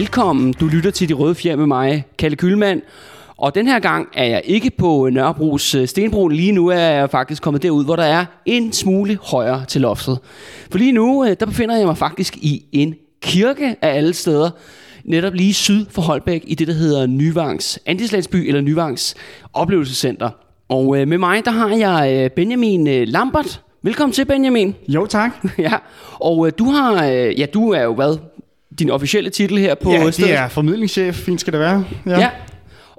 velkommen. Du lytter til De Røde Fjer med mig, Kalle Kylmand. Og den her gang er jeg ikke på Nørrebros øh, Stenbro. Lige nu er jeg faktisk kommet derud, hvor der er en smule højere til loftet. For lige nu, øh, der befinder jeg mig faktisk i en kirke af alle steder. Netop lige syd for Holbæk i det, der hedder Nyvangs Antislagsby eller Nyvangs Oplevelsescenter. Og øh, med mig, der har jeg Benjamin Lambert. Velkommen til, Benjamin. Jo, tak. ja, og du har, ja, du er jo hvad, din officielle titel her på ja, det er formidlingschef. Fint skal det være. Ja. ja.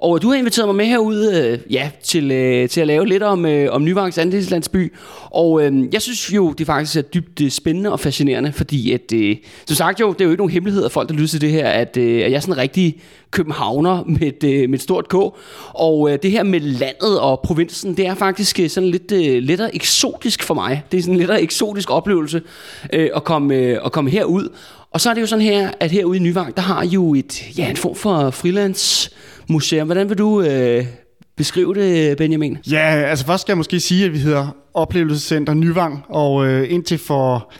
Og du har inviteret mig med herud øh, ja, til, øh, til at lave lidt om, øh, om Nyvangs Andelslandsby. Og øh, jeg synes jo, det faktisk er dybt øh, spændende og fascinerende, fordi at, øh, som sagt jo, det er jo ikke nogen hemmelighed af folk, der lytter til det her, at, øh, at jeg er sådan en rigtig københavner med et, øh, med et stort K. Og øh, det her med landet og provinsen, det er faktisk øh, sådan lidt øh, lettere eksotisk for mig. Det er sådan en lettere eksotisk oplevelse øh, at, komme, øh, at komme herud. Og så er det jo sådan her, at herude i Nyvang, der har jo et, ja, en form for freelance museum. Hvordan vil du øh, beskrive det, Benjamin? Ja, altså først skal jeg måske sige, at vi hedder Oplevelsescenter Nyvang, og øh, indtil for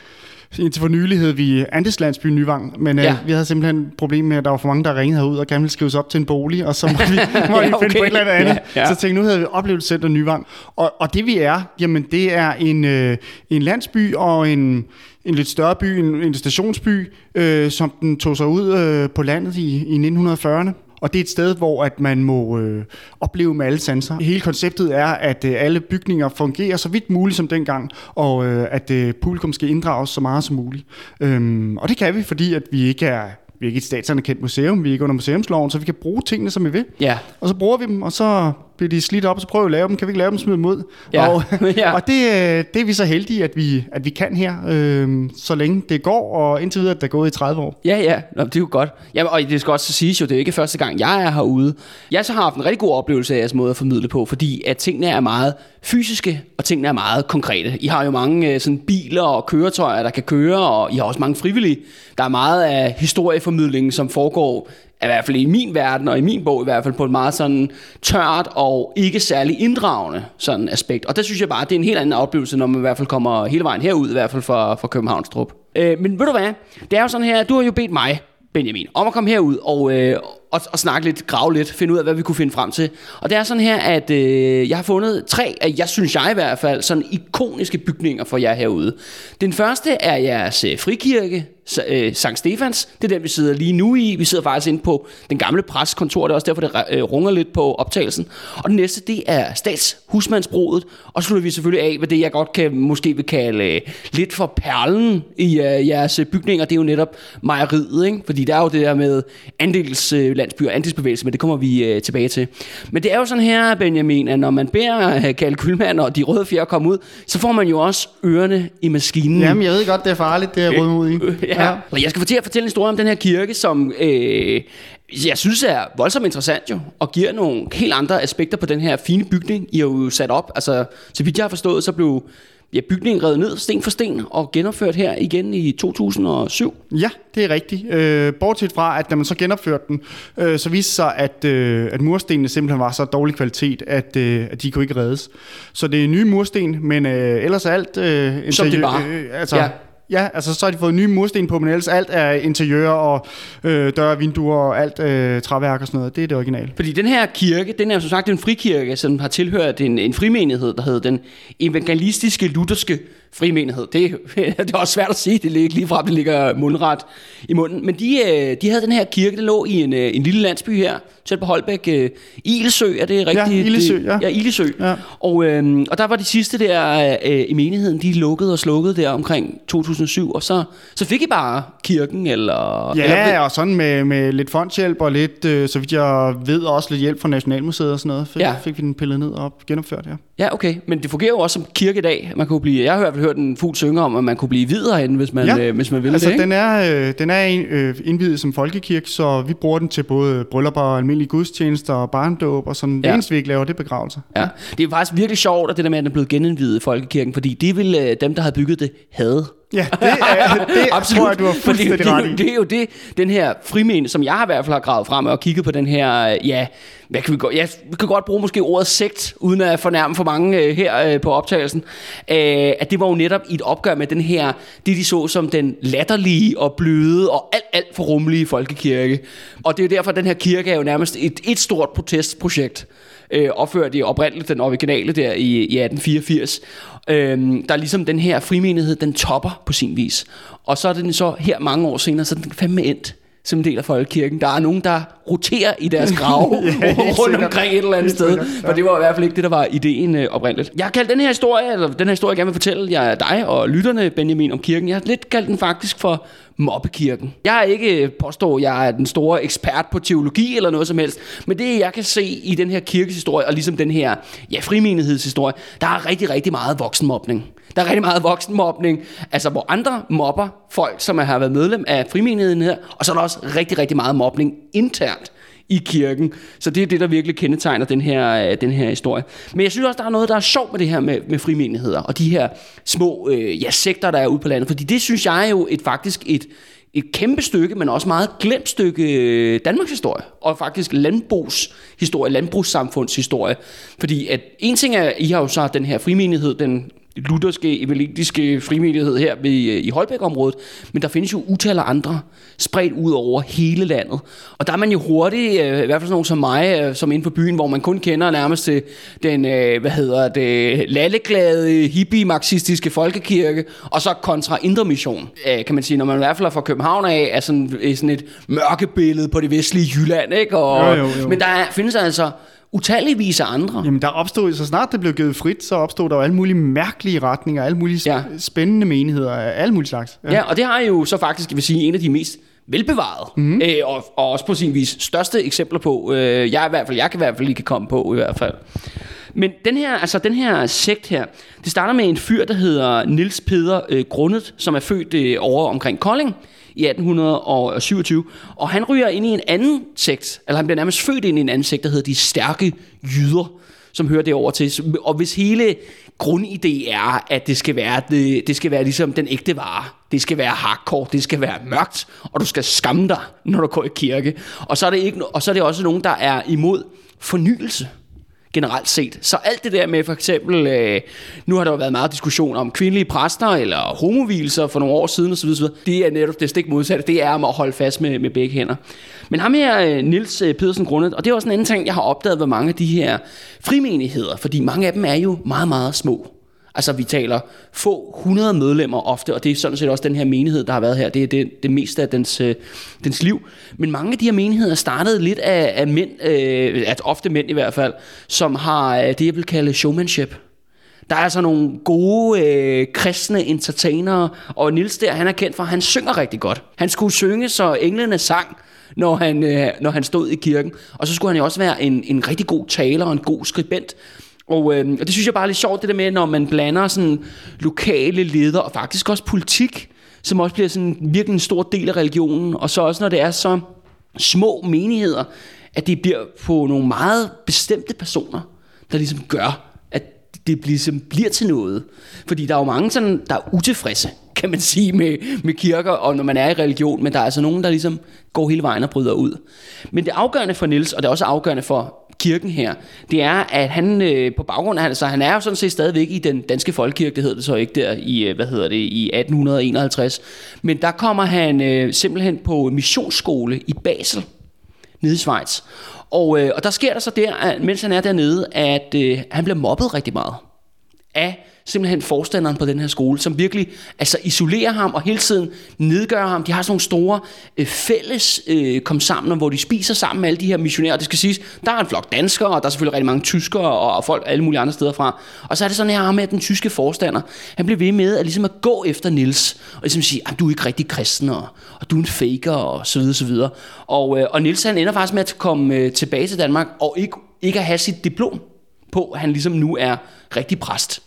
indtil for nylig hed vi Andes Landsby Nyvang, men øh, ja. vi havde simpelthen et problem med, at der var for mange, der ringede herud og gerne ville skrives op til en bolig, og så måtte vi, måtte ja, okay. finde på et eller andet. Ja, ja. Så tænkte nu hedder vi Oplevelsescenter Nyvang. Og, og det vi er, jamen det er en, øh, en landsby og en, en lidt større by, en, en stationsby, øh, som den tog sig ud øh, på landet i, i 1940'erne. Og det er et sted, hvor at man må øh, opleve med alle sanser. Hele konceptet er, at øh, alle bygninger fungerer så vidt muligt som dengang, og øh, at øh, publikum skal inddrages så meget som muligt. Øhm, og det kan vi, fordi at vi ikke er vi er ikke et statsanerkendt museum, vi er ikke under museumsloven, så vi kan bruge tingene, som vi vil. Ja. Og så bruger vi dem, og så bliver de slidt op, så prøver vi at lave dem. Kan vi ikke lave dem smide dem ud? Ja. Og, ja. og det, øh, det er vi så heldige, at vi, at vi kan her, øh, så længe det går, og indtil videre, at det er gået i 30 år. Ja, ja, Nå, det er jo godt. Ja, og det skal også sige jo, det er ikke første gang, jeg er herude. Jeg så har haft en rigtig god oplevelse af jeres måde at formidle på, fordi at tingene er meget fysiske, og tingene er meget konkrete. I har jo mange øh, sådan biler og køretøjer, der kan køre, og I har også mange frivillige. Der er meget af historieformidlingen, som foregår i hvert fald i min verden, og i min bog i hvert fald, på et meget sådan tørt og ikke særlig inddragende sådan aspekt. Og der synes jeg bare, det er en helt anden oplevelse, når man i hvert fald kommer hele vejen herud, i hvert fald fra, fra Københavnstrup. Øh, men ved du hvad, det er jo sådan her, du har jo bedt mig, Benjamin, om at komme herud og, øh, og, og snakke lidt, grave lidt, finde ud af, hvad vi kunne finde frem til. Og det er sådan her, at øh, jeg har fundet tre, af, jeg synes jeg i hvert fald, sådan ikoniske bygninger for jer herude. Den første er jeres øh, frikirke, øh, Sankt Stefans. Det er den, vi sidder lige nu i. Vi sidder faktisk inde på den gamle preskontor. Det er også derfor, det øh, runger lidt på optagelsen. Og den næste, det er statshusmandsbruget. Og så slutter vi selvfølgelig af, hvad det jeg godt kan måske vil kalde øh, lidt for perlen i øh, jeres øh, bygninger. Det er jo netop mejeriet, ikke? Fordi der er jo det der med andels øh, landsby og andelsbevægelse, men det kommer vi øh, tilbage til. Men det er jo sådan her, Benjamin, at når man beder øh, Kalle Kylmand og de røde fjer komme ud, så får man jo også ørerne i maskinen. Jamen, jeg ved godt, det er farligt, det er røde ud i. Ja. ja. Og jeg skal fortælle, fortælle en historie om den her kirke, som øh, jeg synes er voldsomt interessant jo, og giver nogle helt andre aspekter på den her fine bygning, I har jo sat op. Altså, så vidt jeg har forstået, så blev ja, bygningen revet ned sten for sten og genopført her igen i 2007. Ja, det er rigtigt. Øh, bortset fra, at når man så genopførte den, øh, så viste sig, at, øh, at murstenene simpelthen var så dårlig kvalitet, at, øh, at de kunne ikke reddes. Så det er nye mursten, men øh, ellers alt... Øh, Som det bare. Øh, altså, ja Ja, altså så har de fået nye mursten på, men ellers alt er interiør og øh, døre, vinduer og alt øh, træværk og sådan noget. Det er det originale. Fordi den her kirke, den er som sagt en frikirke, som har tilhørt en, en frimenighed, der hedder den evangelistiske lutherske frimenighed. Det, det er også svært at sige, det ligger lige fra, det ligger mundret i munden. Men de, øh, de havde den her kirke, der lå i en, øh, en lille landsby her, tæt på Holbæk. Øh, Ilesø, er det rigtigt? Ja, Ilesø, ja. Ja, Ilesø. Ja. Og, øh, og der var de sidste der øh, i menigheden, de lukkede og slukkede der omkring 2007, og så, så fik I bare kirken, eller... Ja, eller, og sådan med, med lidt fondshjælp og lidt, øh, så vidt jeg ved, også lidt hjælp fra Nationalmuseet og sådan noget, fik, ja. fik vi den pillet ned og genopført, ja. Ja, okay, men det fungerer jo også som kirke i dag. Man kunne blive, jeg har fald hørt en fugl synge om, at man kunne blive videre herinde, hvis man, ja. øh, hvis man ville altså, det, ikke? den er, øh, den er øh, indvidet som folkekirke, så vi bruger den til både bryllupper almindelige gudstjenester og barndåb, og sådan ja. det eneste, vi ikke laver, det er begravelser. Ja. Det er faktisk virkelig sjovt, at det der med, at den er blevet genindvidet i folkekirken, fordi det ville øh, dem, der havde bygget det, havde Ja, det, er, det Absolut. tror jeg, du har fuldstændig det, ret i. Det er jo det, den her frimen, som jeg har i hvert fald har gravet frem og kigget på den her, ja, hvad kan vi godt, ja, vi kan godt bruge måske ordet sekt, uden at fornærme for mange uh, her uh, på optagelsen, uh, at det var jo netop i et opgør med den her, det de så som den latterlige og bløde og alt, alt for rummelige folkekirke. Og det er jo derfor, at den her kirke er jo nærmest et, et stort protestprojekt øh, opført i oprindeligt den originale der i, i 1884. Øh, der er ligesom den her frimenighed, den topper på sin vis. Og så er den så her mange år senere, så er den fandme endt som en del af folkekirken. Der er nogen, der roterer i deres grav ja, rundt omkring et eller andet sted. For det var i hvert fald ikke det, der var ideen øh, oprindeligt. Jeg har kaldt den her historie, eller den her historie, jeg gerne vil fortælle jer dig og lytterne, Benjamin, om kirken. Jeg har lidt kaldt den faktisk for mobbekirken. Jeg er ikke påstår, at jeg er den store ekspert på teologi eller noget som helst, men det jeg kan se i den her kirkeshistorie, og ligesom den her ja, frimenighedshistorie, der er rigtig, rigtig meget voksenmobning. Der er rigtig meget voksenmobning, altså hvor andre mobber folk, som har været medlem af frimenigheden her, og så er der også rigtig, rigtig meget mobning internt i kirken. Så det er det, der virkelig kendetegner den her, øh, den her historie. Men jeg synes også, der er noget, der er sjovt med det her med, med frimenigheder, og de her små øh, ja, sekter, der er ude på landet. Fordi det synes jeg er jo et, faktisk et, et kæmpe stykke, men også meget glemt stykke øh, Danmarks historie, og faktisk landbrugshistorie, landbrugssamfundshistorie. Fordi at en ting er, I har jo så den her frimenighed, den lutherske, evangeliske frimenighed her ved, øh, i Holbæk-området, men der findes jo utal af andre, spredt ud over hele landet. Og der er man jo hurtigt, øh, i hvert fald sådan nogen som mig, øh, som inde på byen, hvor man kun kender nærmest til den, hvad hedder det, lalleglade, hippie-marxistiske folkekirke, og så kontra Indre Mission, kan man sige, når man i hvert fald er fra København af, er sådan, sådan et mørkebillede på det vestlige Jylland, ikke? Og, jo, jo, jo. Men der er, findes altså utalligvis af andre. Jamen der opstod, så snart det blev givet frit, så opstod der jo alle mulige mærkelige retninger, alle mulige ja. spændende menigheder, alle mulige slags. Ja. ja, og det har jo så faktisk, vil sige, en af de mest velbevaret, mm-hmm. øh, og, og også på sin vis største eksempler på, øh, jeg i hvert fald, jeg kan i hvert fald lige kan komme på i hvert fald. Men den her, altså den her sekt her, det starter med en fyr, der hedder Nils Peder øh, Grundet, som er født øh, over omkring Kolding i 1827. Og han ryger ind i en anden sekt, eller han bliver nærmest født ind i en anden sekt, der hedder De Stærke Jyder, som hører det over til. Og hvis hele grundidé er, at det skal være, det, det skal være ligesom den ægte vare. Det skal være hardcore, det skal være mørkt, og du skal skamme dig, når du går i kirke. Og så er det, ikke, og så er det også nogen, der er imod fornyelse generelt set. Så alt det der med for eksempel, øh, nu har der jo været meget diskussion om kvindelige præster eller homovilser for nogle år siden osv., osv. Det er netop det stik modsatte. Det er om at holde fast med, med begge hænder. Men ham her, øh, Nils øh, Pedersen Grundet, og det er også en anden ting, jeg har opdaget ved mange af de her frimenigheder, fordi mange af dem er jo meget, meget små. Altså vi taler få 100 medlemmer ofte, og det er sådan set også den her menighed, der har været her. Det er det, det meste af dens, øh, dens liv. Men mange af de her menigheder startede lidt af, af mænd, øh, at ofte mænd i hvert fald, som har øh, det, jeg vil kalde showmanship. Der er altså nogle gode øh, kristne entertainere, og Nils der, han er kendt for, at han synger rigtig godt. Han skulle synge, så englene sang, når han, øh, når han stod i kirken. Og så skulle han jo også være en, en rigtig god taler og en god skribent. Og, øh, og det synes jeg bare er lidt sjovt, det der med, når man blander sådan lokale ledere, og faktisk også politik, som også bliver sådan virkelig en stor del af religionen, og så også når det er så små menigheder, at det bliver på nogle meget bestemte personer, der ligesom gør, at det ligesom bliver til noget. Fordi der er jo mange, sådan, der er utilfredse, kan man sige, med, med kirker, og når man er i religion, men der er altså nogen, der ligesom går hele vejen og bryder ud. Men det afgørende for Nils, og det er også afgørende for kirken her, det er, at han øh, på baggrund af, altså han er jo sådan set stadigvæk i den danske folkekirke, det hedder det så ikke der i, øh, hvad hedder det, i 1851, men der kommer han øh, simpelthen på missionsskole i Basel, nede i Schweiz. Og, øh, og der sker der så der, at, mens han er dernede, at øh, han bliver mobbet rigtig meget af simpelthen forstanderen på den her skole, som virkelig altså, isolerer ham og hele tiden nedgør ham. De har sådan nogle store øh, fælles øh, kom sammen, hvor de spiser sammen med alle de her missionærer. Det skal siges, der er en flok danskere, og der er selvfølgelig rigtig mange tyskere og, og folk alle mulige andre steder fra. Og så er det sådan her med, at den tyske forstander, han bliver ved med at, ligesom at gå efter Nils og ligesom sige, at du er ikke rigtig kristen, og, og du er en faker, og så videre, så videre. Og, øh, og Nils han ender faktisk med at komme øh, tilbage til Danmark, og ikke, ikke at have sit diplom på, at han ligesom nu er rigtig præst.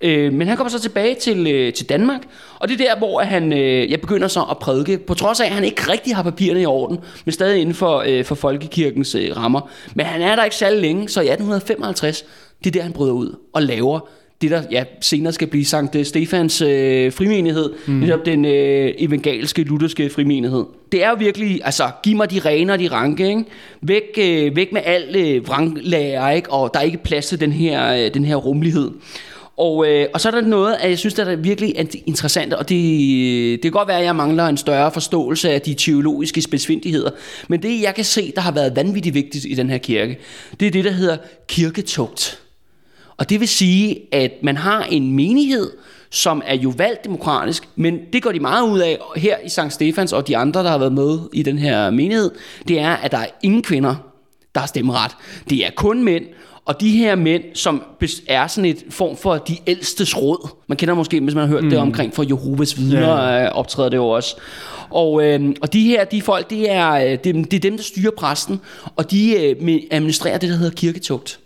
Øh, men han kommer så tilbage til, øh, til Danmark, og det er der, hvor han, øh, jeg begynder så at prædike, på trods af, at han ikke rigtig har papirerne i orden, men stadig inden for, øh, for folkekirkens øh, rammer. Men han er der ikke særlig længe, så i 1855, det er der, han bryder ud og laver det, der ja, senere skal blive Sankt Stefans øh, frimenighed, mm. netop den øh, evangeliske, lutherske frimenighed. Det er jo virkelig, altså, giv mig de rene og de ranke, ikke? Væk, øh, væk med alt øh, vranglager, ikke? Og der er ikke plads til den her, øh, den her rummelighed. Og, øh, og så er der noget, at jeg synes, der er virkelig interessant, og det, det kan godt være, at jeg mangler en større forståelse af de teologiske spidsfindigheder, men det, jeg kan se, der har været vanvittigt vigtigt i den her kirke, det er det, der hedder kirketugt. Og det vil sige, at man har en menighed, som er jo valgt demokratisk, men det går de meget ud af her i St. Stefans og de andre, der har været med i den her menighed, det er, at der er ingen kvinder, der har stemmeret. Det er kun mænd, og de her mænd, som er sådan et form for de ældstes råd, man kender måske, hvis man har hørt mm. det omkring for Jehovas vidner, ja. Øh, optræder det jo også. Og, øh, og de her de folk, det er, øh, det, det er dem, der styrer præsten, og de øh, administrerer det, der hedder kirketugt.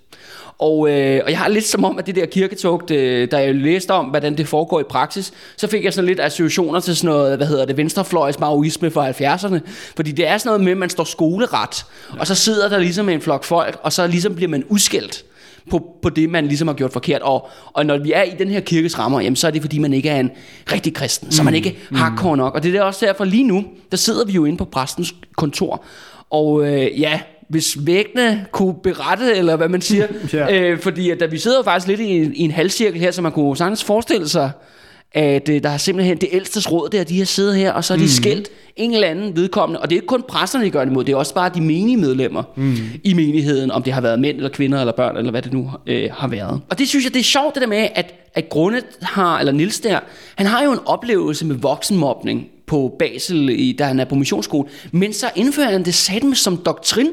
Og, øh, og jeg har lidt som om, at det der kirketugt, øh, da jeg læste om, hvordan det foregår i praksis, så fik jeg sådan lidt associationer til sådan noget, hvad hedder det, venstrefløjs maoisme fra 70'erne. Fordi det er sådan noget med, at man står skoleret, ja. og så sidder der ligesom en flok folk, og så ligesom bliver man udskældt på, på det, man ligesom har gjort forkert. Og, og når vi er i den her kirkes rammer, jamen, så er det, fordi man ikke er en rigtig kristen, så man mm. ikke mm. hardcore nok. Og det er også derfor lige nu, der sidder vi jo inde på præstens kontor, og øh, ja, hvis væggene kunne berette, eller hvad man siger. ja. øh, fordi at, da vi sidder jo faktisk lidt i en, i en halvcirkel her, så man kunne sagtens forestille sig, at øh, der er simpelthen det ældste råd der, de har siddet her, og så er de mm. skældt en eller anden vedkommende. Og det er ikke kun præsterne, de gør det imod, det er også bare de menige medlemmer mm. i menigheden, om det har været mænd eller kvinder eller børn, eller hvad det nu øh, har været. Og det synes jeg, det er sjovt det der med, at, at Grundet har, eller Nils der, han har jo en oplevelse med voksenmobning på Basel, i, da han er på missionsskole, men så indfører han det satme som doktrin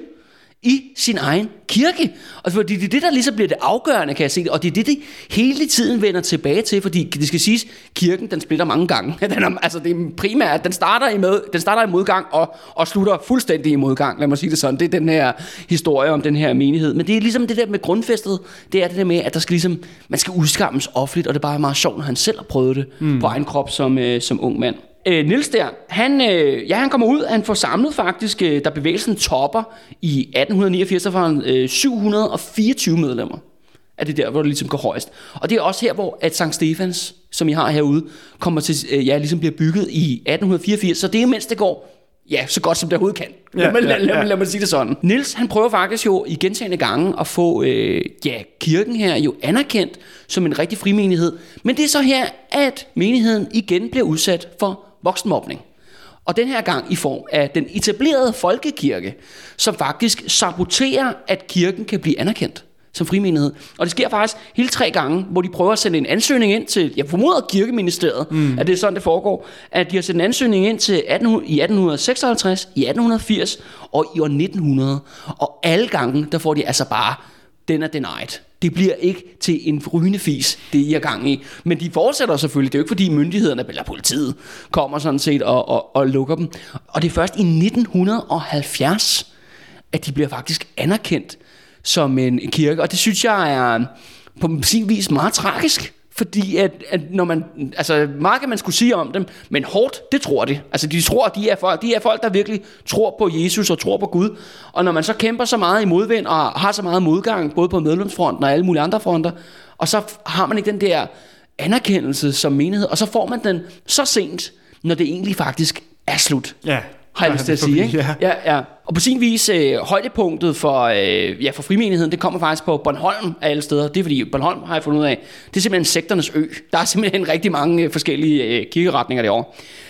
i sin egen kirke. Og fordi det er det, der ligesom bliver det afgørende, kan jeg se. Og det er det, de hele tiden vender tilbage til, fordi det skal siges, kirken, den splitter mange gange. Den er, altså det er primært, den starter i, med, den starter i modgang og, og slutter fuldstændig i modgang, lad mig sige det sådan. Det er den her historie om den her menighed. Men det er ligesom det der med grundfæstet, det er det der med, at der skal ligesom, man skal udskammes offentligt, og det er bare meget sjovt, når han selv har prøvet det mm. på egen krop som, øh, som ung mand øh, Nils der, han, øh, ja, han kommer ud, han får samlet faktisk, øh, da bevægelsen topper i 1889, der var han øh, 724 medlemmer af det der, hvor det ligesom går højst. Og det er også her, hvor at Sankt Stefans, som I har herude, kommer til, øh, ja, ligesom bliver bygget i 1884, så det er mens det går ja, så godt som det overhovedet kan. Ja, lad, ja, ja. Lad, lad mig sige det sådan. Nils han prøver faktisk jo i gentagende gange at få øh, ja, kirken her jo anerkendt som en rigtig frimenighed. Men det er så her, at menigheden igen bliver udsat for voksenmobning. Og den her gang i form af den etablerede folkekirke, som faktisk saboterer, at kirken kan blive anerkendt som frimenighed. Og det sker faktisk hele tre gange, hvor de prøver at sende en ansøgning ind til, jeg formoder kirkeministeriet, mm. at det er sådan, det foregår, at de har sendt en ansøgning ind til 18, i 1856, i 1880 og i år 1900. Og alle gange, der får de altså bare, den er denied. Det bliver ikke til en rygende fis, det I er gang i. Men de fortsætter selvfølgelig. Det er jo ikke fordi myndighederne eller politiet kommer sådan set og, og, og lukker dem. Og det er først i 1970, at de bliver faktisk anerkendt som en kirke. Og det synes jeg er på sin vis meget tragisk. Fordi at, at når man, altså meget kan man skulle sige om dem, men hårdt, det tror de. Altså de tror, de er folk, de er folk, der virkelig tror på Jesus og tror på Gud. Og når man så kæmper så meget i modvind og har så meget modgang, både på medlemsfronten og alle mulige andre fronter, og så har man ikke den der anerkendelse som menighed, og så får man den så sent, når det egentlig faktisk er slut. Ja har jeg lyst til at sige. Ikke? Ja. Ja, ja. Og på sin vis, øh, højdepunktet for, øh, ja, for frimenigheden, det kommer faktisk på Bornholm af alle steder. Det er fordi, Bornholm har jeg fundet ud af, det er simpelthen sektornes ø. Der er simpelthen rigtig mange øh, forskellige øh, kirkeretninger derovre.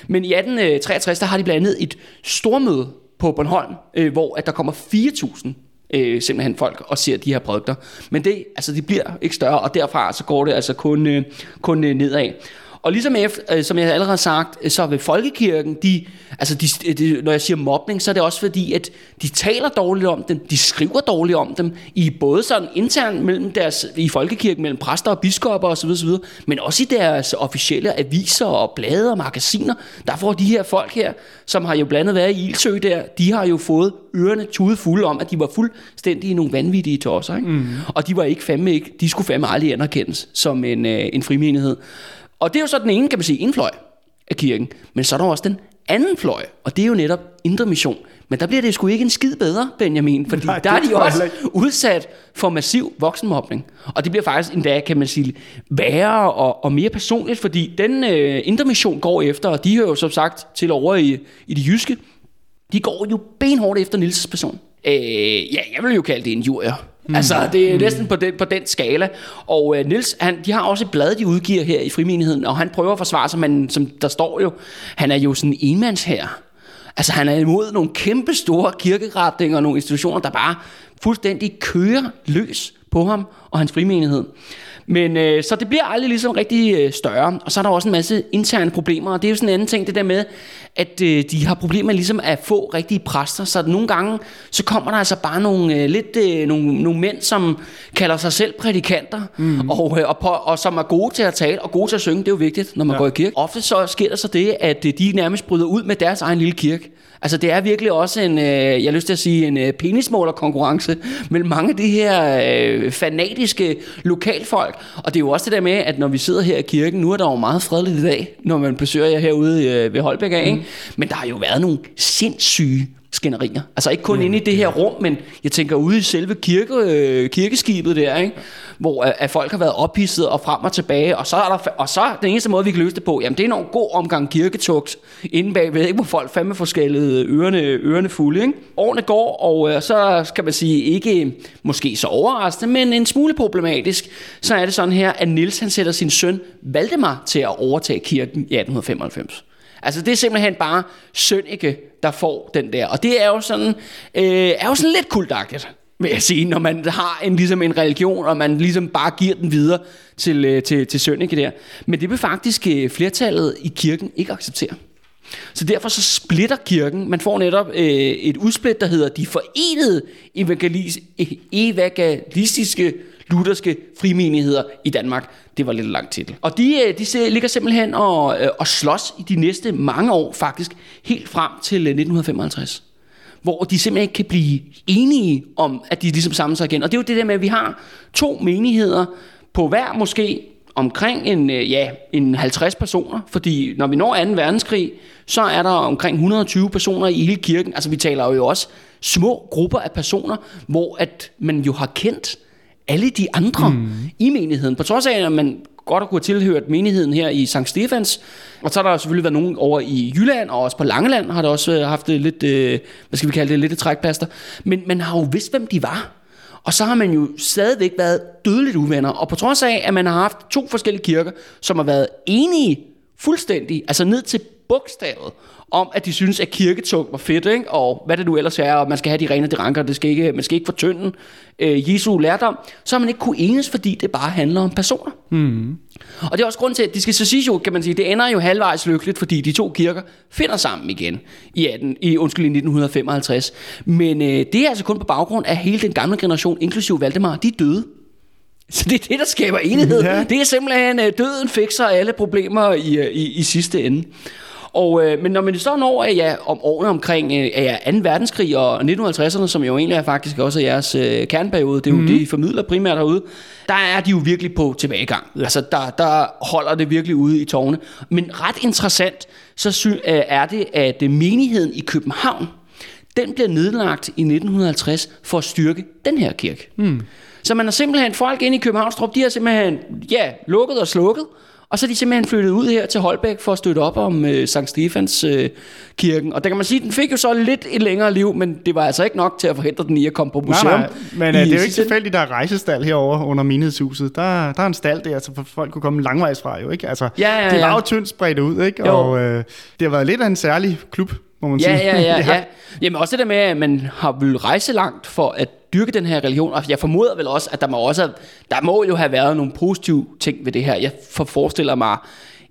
Men i 1863, der har de blandt andet et stormøde på Bornholm, øh, hvor at der kommer 4.000 øh, simpelthen folk og ser de her produkter. Men det, altså, de bliver ikke større, og derfra så går det altså kun, øh, kun øh, nedad. Og ligesom efter, øh, som jeg allerede har sagt, øh, så ved folkekirken, de, altså de, de, når jeg siger mobning, så er det også fordi, at de taler dårligt om dem, de skriver dårligt om dem, i både sådan internt mellem deres, i folkekirken, mellem præster og biskopper osv., osv., men også i deres officielle aviser og blade og magasiner, der får de her folk her, som har jo blandet været i Ildsø der, de har jo fået ørerne tude fulde om, at de var fuldstændig nogle vanvittige tosser, ikke? Mm. Og de var ikke fandme ikke, de skulle fandme aldrig anerkendes som en, øh, en frimenighed. Og det er jo så den ene, kan man sige, indfløj af kirken. Men så er der også den anden fløj, og det er jo netop indre mission. Men der bliver det sgu ikke en skid bedre, Benjamin, fordi Nej, der er de også udsat for massiv voksenmobning. Og det bliver faktisk endda, kan man sige, værre og, og mere personligt, fordi den øh, intermission går efter, og de hører jo som sagt til over i, i det jyske, de går jo benhårdt efter Nils' person. Øh, ja, jeg vil jo kalde det en jurier. Mm. Altså, det er mm. næsten på den, på den skala. Og øh, Nils, han, de har også et blad, de udgiver her i Frimenigheden, og han prøver at forsvare sig, men som der står jo, han er jo sådan en enmands her. Altså, han er imod nogle kæmpe store kirkeretninger og nogle institutioner, der bare fuldstændig kører løs på ham og hans frimenighed. Men øh, så det bliver aldrig ligesom rigtig øh, større. Og så er der også en masse interne problemer, og det er jo sådan en anden ting, det der med, at øh, de har problemer ligesom at få rigtige præster. Så nogle gange, så kommer der altså bare nogle, øh, lidt, øh, nogle, nogle mænd, som kalder sig selv prædikanter, mm. og, øh, og, på, og som er gode til at tale og gode til at synge. Det er jo vigtigt, når man ja. går i kirke. Ofte så sker der så det, at øh, de nærmest bryder ud med deres egen lille kirke. Altså det er virkelig også en, øh, jeg har lyst til at sige, en øh, penismålerkonkurrence mellem mange af de her øh, fanatiske lokalfolk. Og det er jo også det der med, at når vi sidder her i kirken, nu er der jo meget fredeligt i dag, når man besøger jer herude øh, ved Holbæk af, mm. ikke? Men der har jo været nogle sindssyge skænderier. Altså ikke kun mm. inde i det her rum, men jeg tænker ude i selve kirke, øh, kirkeskibet der, ikke? hvor at, at folk har været ophidset og frem og tilbage, og så er der, og så den eneste måde, vi kan løse det på, jamen det er en god omgang kirketugt inde bagved, ikke? hvor folk fandme forskellige ørerne, ørerne fulde. Ikke? Årene går, og øh, så skal man sige, ikke måske så overraskende, men en smule problematisk, så er det sådan her, at Nils han sætter sin søn Valdemar til at overtage kirken i 1895. Altså det er simpelthen bare Sønneke, der får den der. Og det er jo sådan, øh, er jo sådan lidt kultagtigt vil jeg sige, når man har en, ligesom en religion, og man ligesom bare giver den videre til, øh, til, til Sønneke der. Men det vil faktisk øh, flertallet i kirken ikke acceptere. Så derfor så splitter kirken. Man får netop øh, et udsplit, der hedder De Forenede Evangelis, Evangelistiske Lutherske Frimenigheder i Danmark. Det var lidt lang titel. Og de, øh, de ligger simpelthen og, øh, og slås i de næste mange år, faktisk helt frem til øh, 1955 hvor de simpelthen ikke kan blive enige om, at de ligesom samler sig igen. Og det er jo det der med, at vi har to menigheder på hver måske omkring en, ja, en 50 personer, fordi når vi når 2. verdenskrig, så er der omkring 120 personer i hele kirken. Altså vi taler jo også små grupper af personer, hvor at man jo har kendt alle de andre mm. i menigheden. På trods af, at man godt kunne have tilhørt menigheden her i St. Stefans. Og så har der selvfølgelig været nogen over i Jylland, og også på Langeland har der også øh, haft lidt, øh, hvad skal vi kalde det, lidt trækpaster. Men man har jo vidst, hvem de var. Og så har man jo stadigvæk været dødeligt uvenner. Og på trods af, at man har haft to forskellige kirker, som har været enige fuldstændig, altså ned til bogstavet, om at de synes, at kirketog var fedt, ikke? og hvad det nu ellers er, og man skal have de rene de ranker, det skal ikke, man skal ikke fortynde øh, Jesu lærdom, så har man ikke kunne enes, fordi det bare handler om personer. Mm. Og det er også grund til, at de skal så sige jo, kan man sige, det ender jo halvvejs lykkeligt, fordi de to kirker finder sammen igen i, 18, i, undskyld, i 1955. Men øh, det er altså kun på baggrund af hele den gamle generation, inklusive Valdemar, de er døde. Så det er det, der skaber enighed. Ja. Det er simpelthen, øh, døden fikser alle problemer i, øh, i, i sidste ende. Og, øh, men når man så når ja, om årene omkring øh, ja, 2. verdenskrig og 1950'erne, som jo egentlig er faktisk også er jeres øh, kerneperiode, det er jo mm. det, I formidler primært herude, der er de jo virkelig på tilbagegang. Altså der, der holder det virkelig ude i tårne. Men ret interessant, så sy- øh, er det, at øh, menigheden i København, den bliver nedlagt i 1950 for at styrke den her kirke. Mm. Så man har simpelthen folk inde i Københavnstrup, de har simpelthen ja, lukket og slukket, og så er de simpelthen flyttet ud her til Holbæk for at støtte op om øh, Sankt Stefans øh, kirken. Og der kan man sige, den fik jo så lidt et længere liv, men det var altså ikke nok til at forhindre den i at komme på museum. Nej, nej. men øh, det er jo ikke tilfældigt, der er rejsestal herover under menighedshuset. Der, der er en stald der, så folk kunne komme langvejs fra jo, ikke? Altså, ja, ja, ja. det var jo tyndt spredt ud, ikke? Jo. Og øh, det har været lidt af en særlig klub, må man ja, sige. Ja, ja, ja. Jamen også det der med, at man har vil rejse langt for at dyrke den her religion. Og jeg formoder vel også, at der må, også, der må jo have været nogle positive ting ved det her. Jeg forestiller mig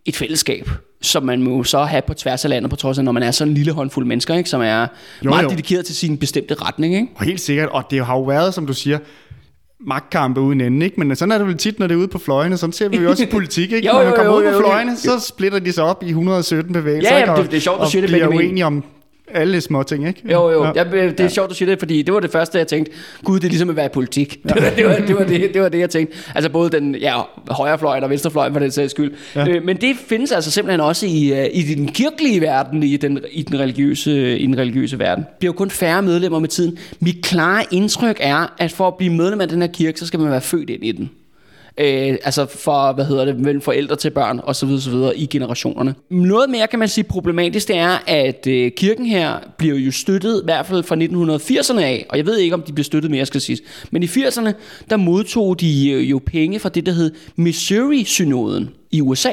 et fællesskab, som man må så have på tværs af landet, på trods af, når man er sådan en lille håndfuld mennesker, ikke, som er jo, meget jo. dedikeret til sin bestemte retning. Ikke? Og helt sikkert, og det har jo været, som du siger, magtkampe uden ende, ikke? Men sådan er det vel tit, når det er ude på fløjene. Sådan ser vi jo også i politik, ikke? jo, når man kommer jo, jo, ud på fløjene, jo, jo. så splitter de sig op i 117 bevægelser. Ja, ja det, det er sjovt, du siger det, Benjamin. uenige om alle små ting, ikke? Jo, jo. Ja. Jeg, det er ja. sjovt, du siger det, fordi det var det første, jeg tænkte, gud, det er ligesom at være i politik. Ja. Det, var, det, var, det, var det, det var det, jeg tænkte. Altså både den ja, højrefløj og venstrefløj, for den sags skyld. Ja. Øh, men det findes altså simpelthen også i, øh, i den kirkelige verden, i den, i, den religiøse, i den religiøse verden. Det bliver jo kun færre medlemmer med tiden. Mit klare indtryk er, at for at blive medlem af den her kirke, så skal man være født ind i den øh, altså for, hvad hedder det, mellem forældre til børn og så videre, så videre i generationerne. Noget mere kan man sige problematisk, det er, at øh, kirken her bliver jo støttet, i hvert fald fra 1980'erne af, og jeg ved ikke, om de bliver støttet mere, skal sige. Men i 80'erne, der modtog de øh, jo penge fra det, der hed Missouri-synoden i USA.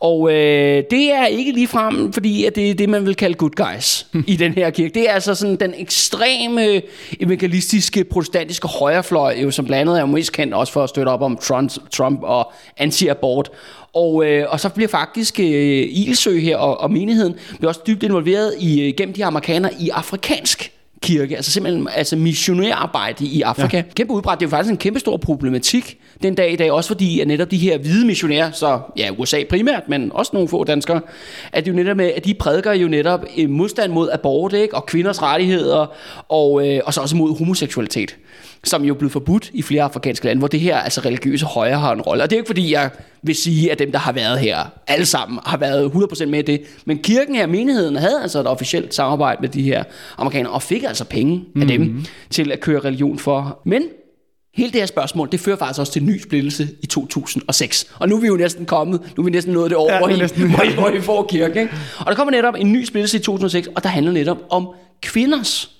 Og øh, det er ikke lige frem, fordi at det er det, man vil kalde good guys i den her kirke. Det er altså sådan den ekstreme evangelistiske protestantiske højrefløj, jo, som blandt andet er mest kendt også for at støtte op om Trump, Trump og anti-abort. Og, øh, og så bliver faktisk øh, Ilsø her og, og menigheden bliver også dybt involveret i, øh, gennem de amerikanere i afrikansk kirke, altså simpelthen altså missionærarbejde i Afrika. Ja. Kæmpe udbredt, det er jo faktisk en kæmpe stor problematik den dag i dag, også fordi at netop de her hvide missionærer, så ja, USA primært, men også nogle få danskere, at, det jo netop med, at de prædiker jo netop modstand mod abort, ikke? og kvinders rettigheder, og, øh, og så også mod homoseksualitet som jo er blevet forbudt i flere afrikanske lande, hvor det her altså religiøse højre har en rolle. Og det er ikke fordi, jeg vil sige, at dem, der har været her, alle sammen har været 100% med i det. Men kirken her, menigheden, havde altså et officielt samarbejde med de her amerikanere, og fik altså penge mm-hmm. af dem mhm. til at køre religion for. Men Hele det her spørgsmål, det fører faktisk også til en ny splittelse i 2006. Og nu er vi jo næsten kommet, nu er vi næsten nået det over, ja, hvor, I, næsten, hvor, I, hvor I får kirke. Ikke? Og der kommer netop en ny splittelse i 2006, og der handler netop om kvinders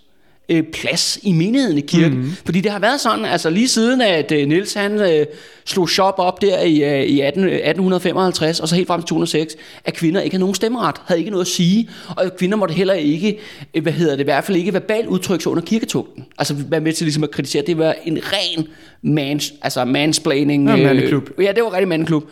øh, plads i menigheden i kirken. Mm-hmm. Fordi det har været sådan, altså lige siden at øh, Niels han øh, slog shop op der i, øh, i 18, 1855, og så helt frem til 2006, at kvinder ikke havde nogen stemmeret, havde ikke noget at sige, og kvinder måtte heller ikke, øh, hvad hedder det, i hvert fald ikke verbalt udtrykke sig under kirketugten. Altså være med til ligesom at kritisere, det var en ren mans, altså mansplaining. Ja, mandeklub. Øh, ja, det var rigtig mandeklub.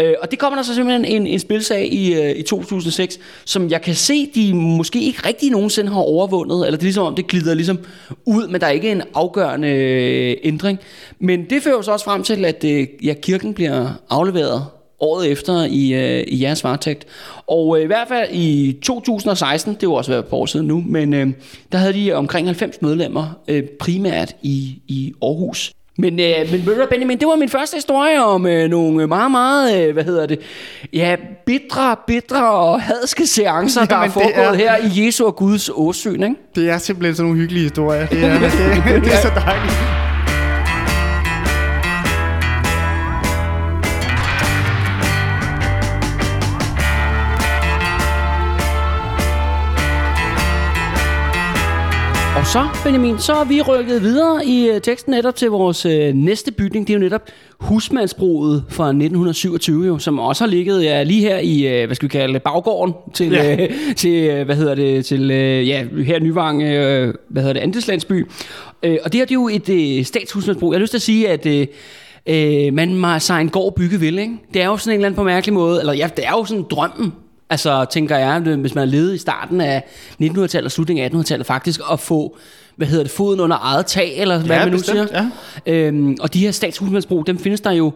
Øh, og det kommer der så simpelthen en, en spilsag i, øh, i 2006, som jeg kan se, de måske ikke rigtig nogensinde har overvundet, eller det er ligesom om, det glider ligesom ud, men der er ikke en afgørende øh, ændring. Men det fører så også frem til, at øh, ja, kirken bliver afleveret året efter i, øh, i jeres varetægt. Og øh, i hvert fald i 2016, det var også været på år siden nu, men øh, der havde de omkring 90 medlemmer, øh, primært i, i Aarhus. Men, øh, men Benjamin, det var min første historie om øh, nogle meget, meget, øh, hvad hedder det, ja, bitre, bitre og hadske seancer, Jamen, der er foregået er, her i Jesu og Guds åsyn, ikke? Det er simpelthen sådan nogle hyggelige historier. Det er, det, det, det er så dejligt. Så, Benjamin, så er vi rykket videre i uh, teksten netop til vores uh, næste bygning. Det er jo netop husmandsbruget fra 1927, jo, som også har ligget ja, lige her i, uh, hvad skal vi kalde baggården til, ja. uh, til uh, hvad hedder det, til uh, ja, her Nyvang, uh, hvad hedder det, Andeslandsby. Uh, og det her det er jo et uh, statshusmandsbrug. Jeg har lyst til at sige, at uh, uh, man må sig en gård bygge vil, ikke? Det er jo sådan en eller anden på mærkelig måde, eller ja, det er jo sådan drømmen Altså, tænker jeg, hvis man har levet i starten af 1900-tallet og slutningen af 1800-tallet faktisk, at få hvad hedder det, foden under eget tag, eller hvad ja, man nu bestemt, siger. Ja. Øhm, og de her statshusmandsbrug, dem findes der jo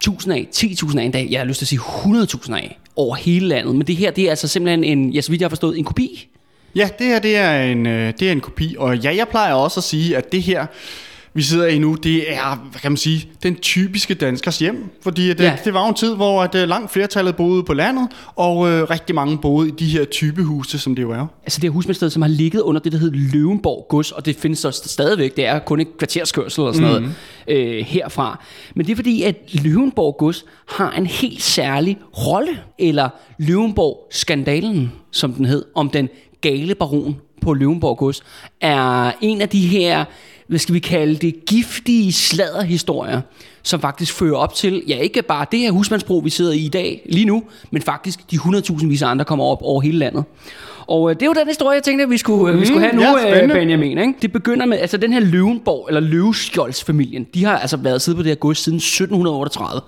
tusind af, 10.000 af en dag, jeg har lyst til at sige 100.000 af over hele landet. Men det her, det er altså simpelthen en, ja, så vidt jeg har forstået, en kopi. Ja, det her, det er en, øh, det er en kopi, og ja, jeg plejer også at sige, at det her, vi sidder i nu, det er, hvad kan man sige, den typiske danskers hjem. Fordi det, ja. det var en tid, hvor at, uh, langt flertallet boede på landet, og uh, rigtig mange boede i de her typehuse, som det jo er. Altså det er husmandsted, som har ligget under det, der hedder Løvenborg Gods, og det findes så stadigvæk. Det er kun et kvarterskørsel og sådan mm. noget øh, herfra. Men det er fordi, at Løvenborg Gods har en helt særlig rolle, eller Løvenborg-skandalen, som den hed, om den gale baron på Løvenborg Gods, er en af de her hvad skal vi kalde det, giftige sladderhistorier, som faktisk fører op til, ja ikke bare det her husmandsbro, vi sidder i i dag, lige nu, men faktisk de 100.000 vis af andre kommer op over hele landet. Og øh, det er jo den historie, jeg tænkte, at vi skulle, mm, vi skulle have nu, ja, øh, Benjamin. Ikke? Det begynder med, altså den her Løvenborg, eller Løveskjolds-familien, de har altså været siddet på det her gods siden 1738.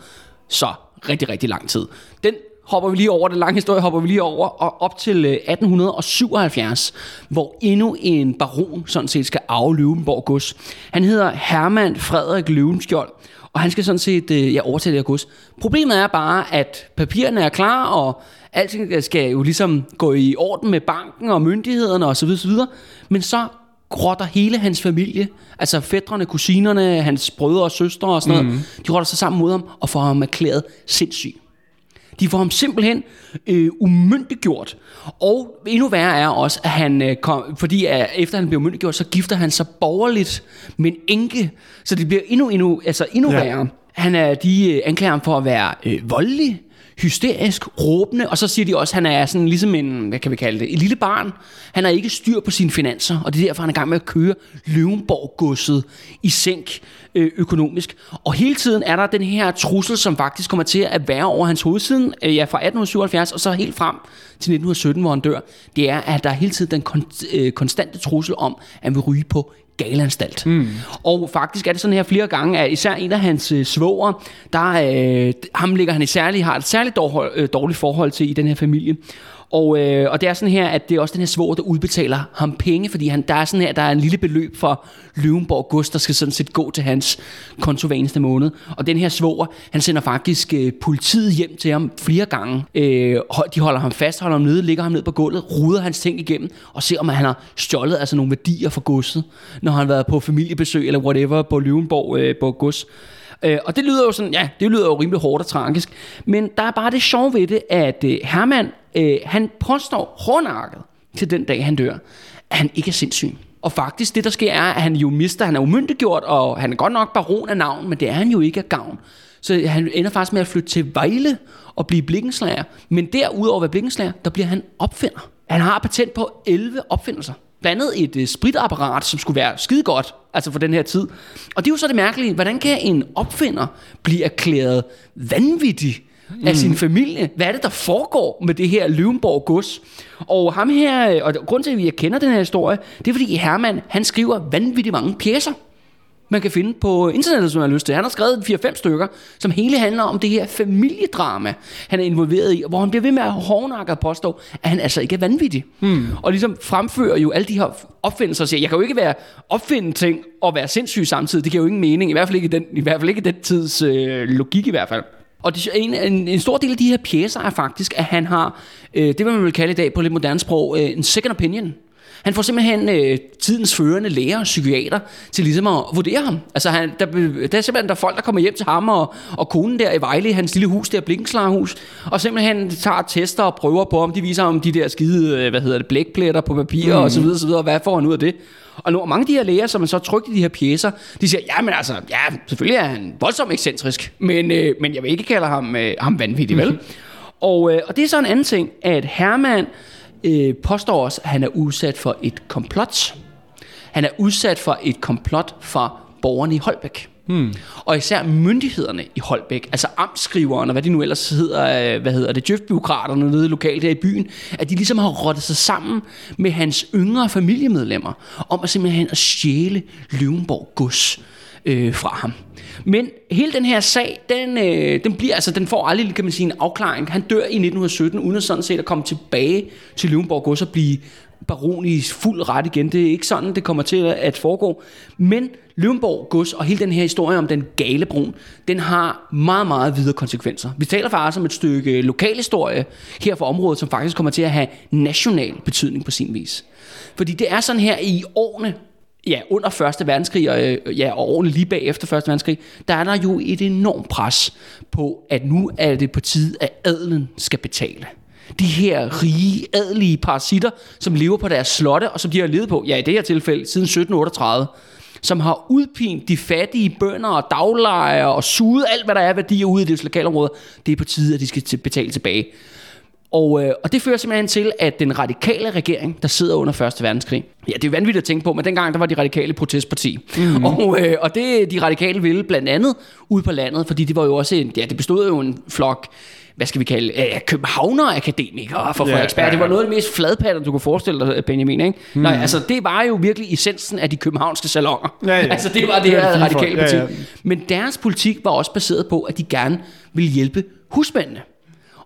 Så rigtig, rigtig lang tid. Den hopper vi lige over, den lange historie hopper vi lige over, og op til 1877, øh, hvor endnu en baron sådan set skal arve Løvenborg Gods. Han hedder Hermann Frederik Løvenskjold, og han skal sådan set øh, ja, overtage det her gods. Problemet er bare, at papirerne er klar, og alting skal jo ligesom gå i orden med banken og myndighederne osv. osv. Men så grotter hele hans familie, altså fædrene, kusinerne, hans brødre og søstre og sådan mm. noget, de rotter sig sammen mod ham og får ham erklæret sindssyg. De får ham simpelthen øh, umyndiggjort. Og endnu værre er også, at han, øh, kom, fordi at efter han bliver umyndiggjort, så gifter han sig borgerligt med en enke. Så det bliver endnu, endnu, altså endnu ja. værre. Han er, de øh, anklager ham for at være øh, voldelig, hysterisk, råbende, og så siger de også, at han er sådan ligesom en, hvad kan vi kalde det, et lille barn. Han har ikke styr på sine finanser, og det er derfor, han er i gang med at køre Løvenborg-godset i sænk øh, økonomisk. Og hele tiden er der den her trussel, som faktisk kommer til at være over hans hovedsiden, øh, ja, fra 1877 og så helt frem til 1917, hvor han dør. Det er, at der er hele tiden den kon- øh, konstante trussel om, at han vil ryge på galanstalt. Mm. Og faktisk er det sådan her flere gange, at især en af hans øh, svoger, der, øh, ham ligger han i særlig, har et særligt dårligt, øh, dårligt forhold til i den her familie. Og, øh, og det er sådan her, at det er også den her svoger, der udbetaler ham penge, fordi han, der er sådan her, der er en lille beløb for Løvenborg Gust, der skal sådan set gå til hans konto hver eneste måned. Og den her svoger, han sender faktisk øh, politiet hjem til ham flere gange. Øh, de holder ham fast, holder ham nede, ligger ham ned på gulvet, ruder hans ting igennem, og ser om han har stjålet altså nogle værdier fra godset, når han har været på familiebesøg eller whatever på Løvenborg øh, på gods. Øh, og det lyder jo sådan, ja, det lyder jo rimelig hårdt og tragisk. Men der er bare det sjove ved det, at øh, Herman, øh, han påstår hårdnakket til den dag, han dør, at han ikke er sindssyg. Og faktisk, det der sker, er, at han jo mister, han er umyndiggjort, og han er godt nok baron af navn, men det er han jo ikke af gavn. Så han ender faktisk med at flytte til Vejle og blive blikkenslager. Men derudover at være blikkenslager, der bliver han opfinder. Han har patent på 11 opfindelser blandt andet et øh, spritapparat, som skulle være skide godt, altså for den her tid. Og det er jo så det mærkelige, hvordan kan en opfinder blive erklæret vanvittig mm. af sin familie? Hvad er det, der foregår med det her Løvenborg gods? Og ham her, og grund til, at vi kender den her historie, det er fordi Herman, han skriver vanvittigt mange pjæser man kan finde på internettet, som jeg har lyst til. Han har skrevet 4-5 stykker, som hele handler om det her familiedrama, han er involveret i, hvor han bliver ved med at hårdnakke og påstå, at han altså ikke er vanvittig. Hmm. Og ligesom fremfører jo alle de her opfindelser og siger, jeg kan jo ikke være opfinde ting og være sindssyg samtidig. Det giver jo ingen mening, i hvert fald ikke den, i hvert fald ikke den tids øh, logik i hvert fald. Og det, en, en, en stor del af de her pjæser er faktisk, at han har, øh, det man vil kalde i dag på lidt moderne sprog, øh, en second opinion. Han får simpelthen øh, tidens førende læger og psykiater til ligesom at vurdere ham. Altså han, der, der er simpelthen der er folk, der kommer hjem til ham og, og konen der i Vejle, hans lille hus der, Blinkenslarhus, og simpelthen tager tester og prøver på, om de viser om de der skide, øh, hvad hedder det, blækpletter på papir mm. og så videre, så videre, og hvad får han ud af det? Og nu, mange af de her læger, som man så trykt i de her pjæser, de siger, ja, men altså, ja, selvfølgelig er han voldsomt ekscentrisk, men, øh, men jeg vil ikke kalde ham, øh, ham vanvittig, vel? Mm. Og, øh, og det er så en anden ting, at Herman øh, påstår også, at han er udsat for et komplot. Han er udsat for et komplot fra borgerne i Holbæk. Hmm. Og især myndighederne i Holbæk, altså amtskriveren og hvad de nu ellers hedder, øh, hvad hedder det, djøftbyråkraterne nede lokalt der i byen, at de ligesom har rottet sig sammen med hans yngre familiemedlemmer om at simpelthen at stjæle Løvenborg gods øh, fra ham. Men hele den her sag, den, øh, den, bliver, altså, den får aldrig kan man sige, en afklaring. Han dør i 1917, uden at sådan set at komme tilbage til Løvenborg Gods og blive baron i fuld ret igen. Det er ikke sådan, det kommer til at foregå. Men Løvenborg Gods og hele den her historie om den gale brun, den har meget, meget videre konsekvenser. Vi taler faktisk om et stykke lokalhistorie her for området, som faktisk kommer til at have national betydning på sin vis. Fordi det er sådan her i årene ja, under Første Verdenskrig, og, øh, ja, og årene lige bagefter Første Verdenskrig, der er der jo et enormt pres på, at nu er det på tide, at adelen skal betale. De her rige, adelige parasitter, som lever på deres slotte, og som de har levet på, ja i det her tilfælde, siden 1738, som har udpint de fattige bønder og daglejere og suget alt, hvad der er værdier ude i deres lokalområde, det er på tide, at de skal betale tilbage. Og, øh, og det fører simpelthen til, at den radikale regering, der sidder under Første Verdenskrig, ja, det er vanvittigt at tænke på, men dengang der var de radikale protestparti. Mm-hmm. Og, øh, og det de radikale ville blandt andet ud på landet, fordi det var jo også en, ja, det bestod jo en flok hvad skal vi kalde, øh, københavner-akademikere for Frederiksberg. Yeah, yeah. Det var noget af det mest fladpatter, du kunne forestille dig, Benjamin. Ikke? Mm. Nej, altså det var jo virkelig essensen af de københavnske salonger. Ja, ja. Altså det var det her radikale parti. Ja, ja. Men deres politik var også baseret på, at de gerne ville hjælpe husmændene.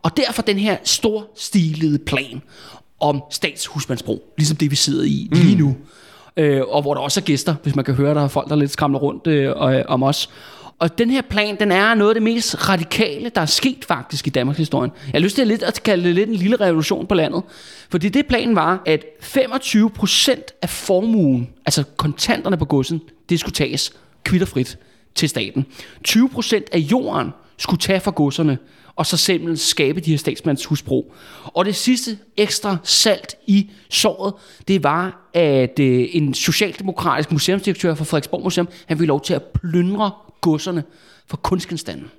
Og derfor den her storstilede plan om statshusmandsbro, ligesom det vi sidder i lige mm. nu. Øh, og hvor der også er gæster, hvis man kan høre, der er folk, der lidt skramler rundt øh, om os. Og den her plan, den er noget af det mest radikale, der er sket faktisk i Danmarks historie. Jeg har lyst til at, lidt, at kalde det lidt en lille revolution på landet. Fordi det planen var, at 25% af formuen, altså kontanterne på godsen, det skulle tages kvitterfrit til staten. 20% af jorden skulle tage fra godserne, og så simpelthen skabe de her statsmandshusbro. Og det sidste ekstra salt i såret, det var, at øh, en socialdemokratisk museumsdirektør for Frederiksborg Museum, han ville lov til at plyndre godserne for kunstgenstanden.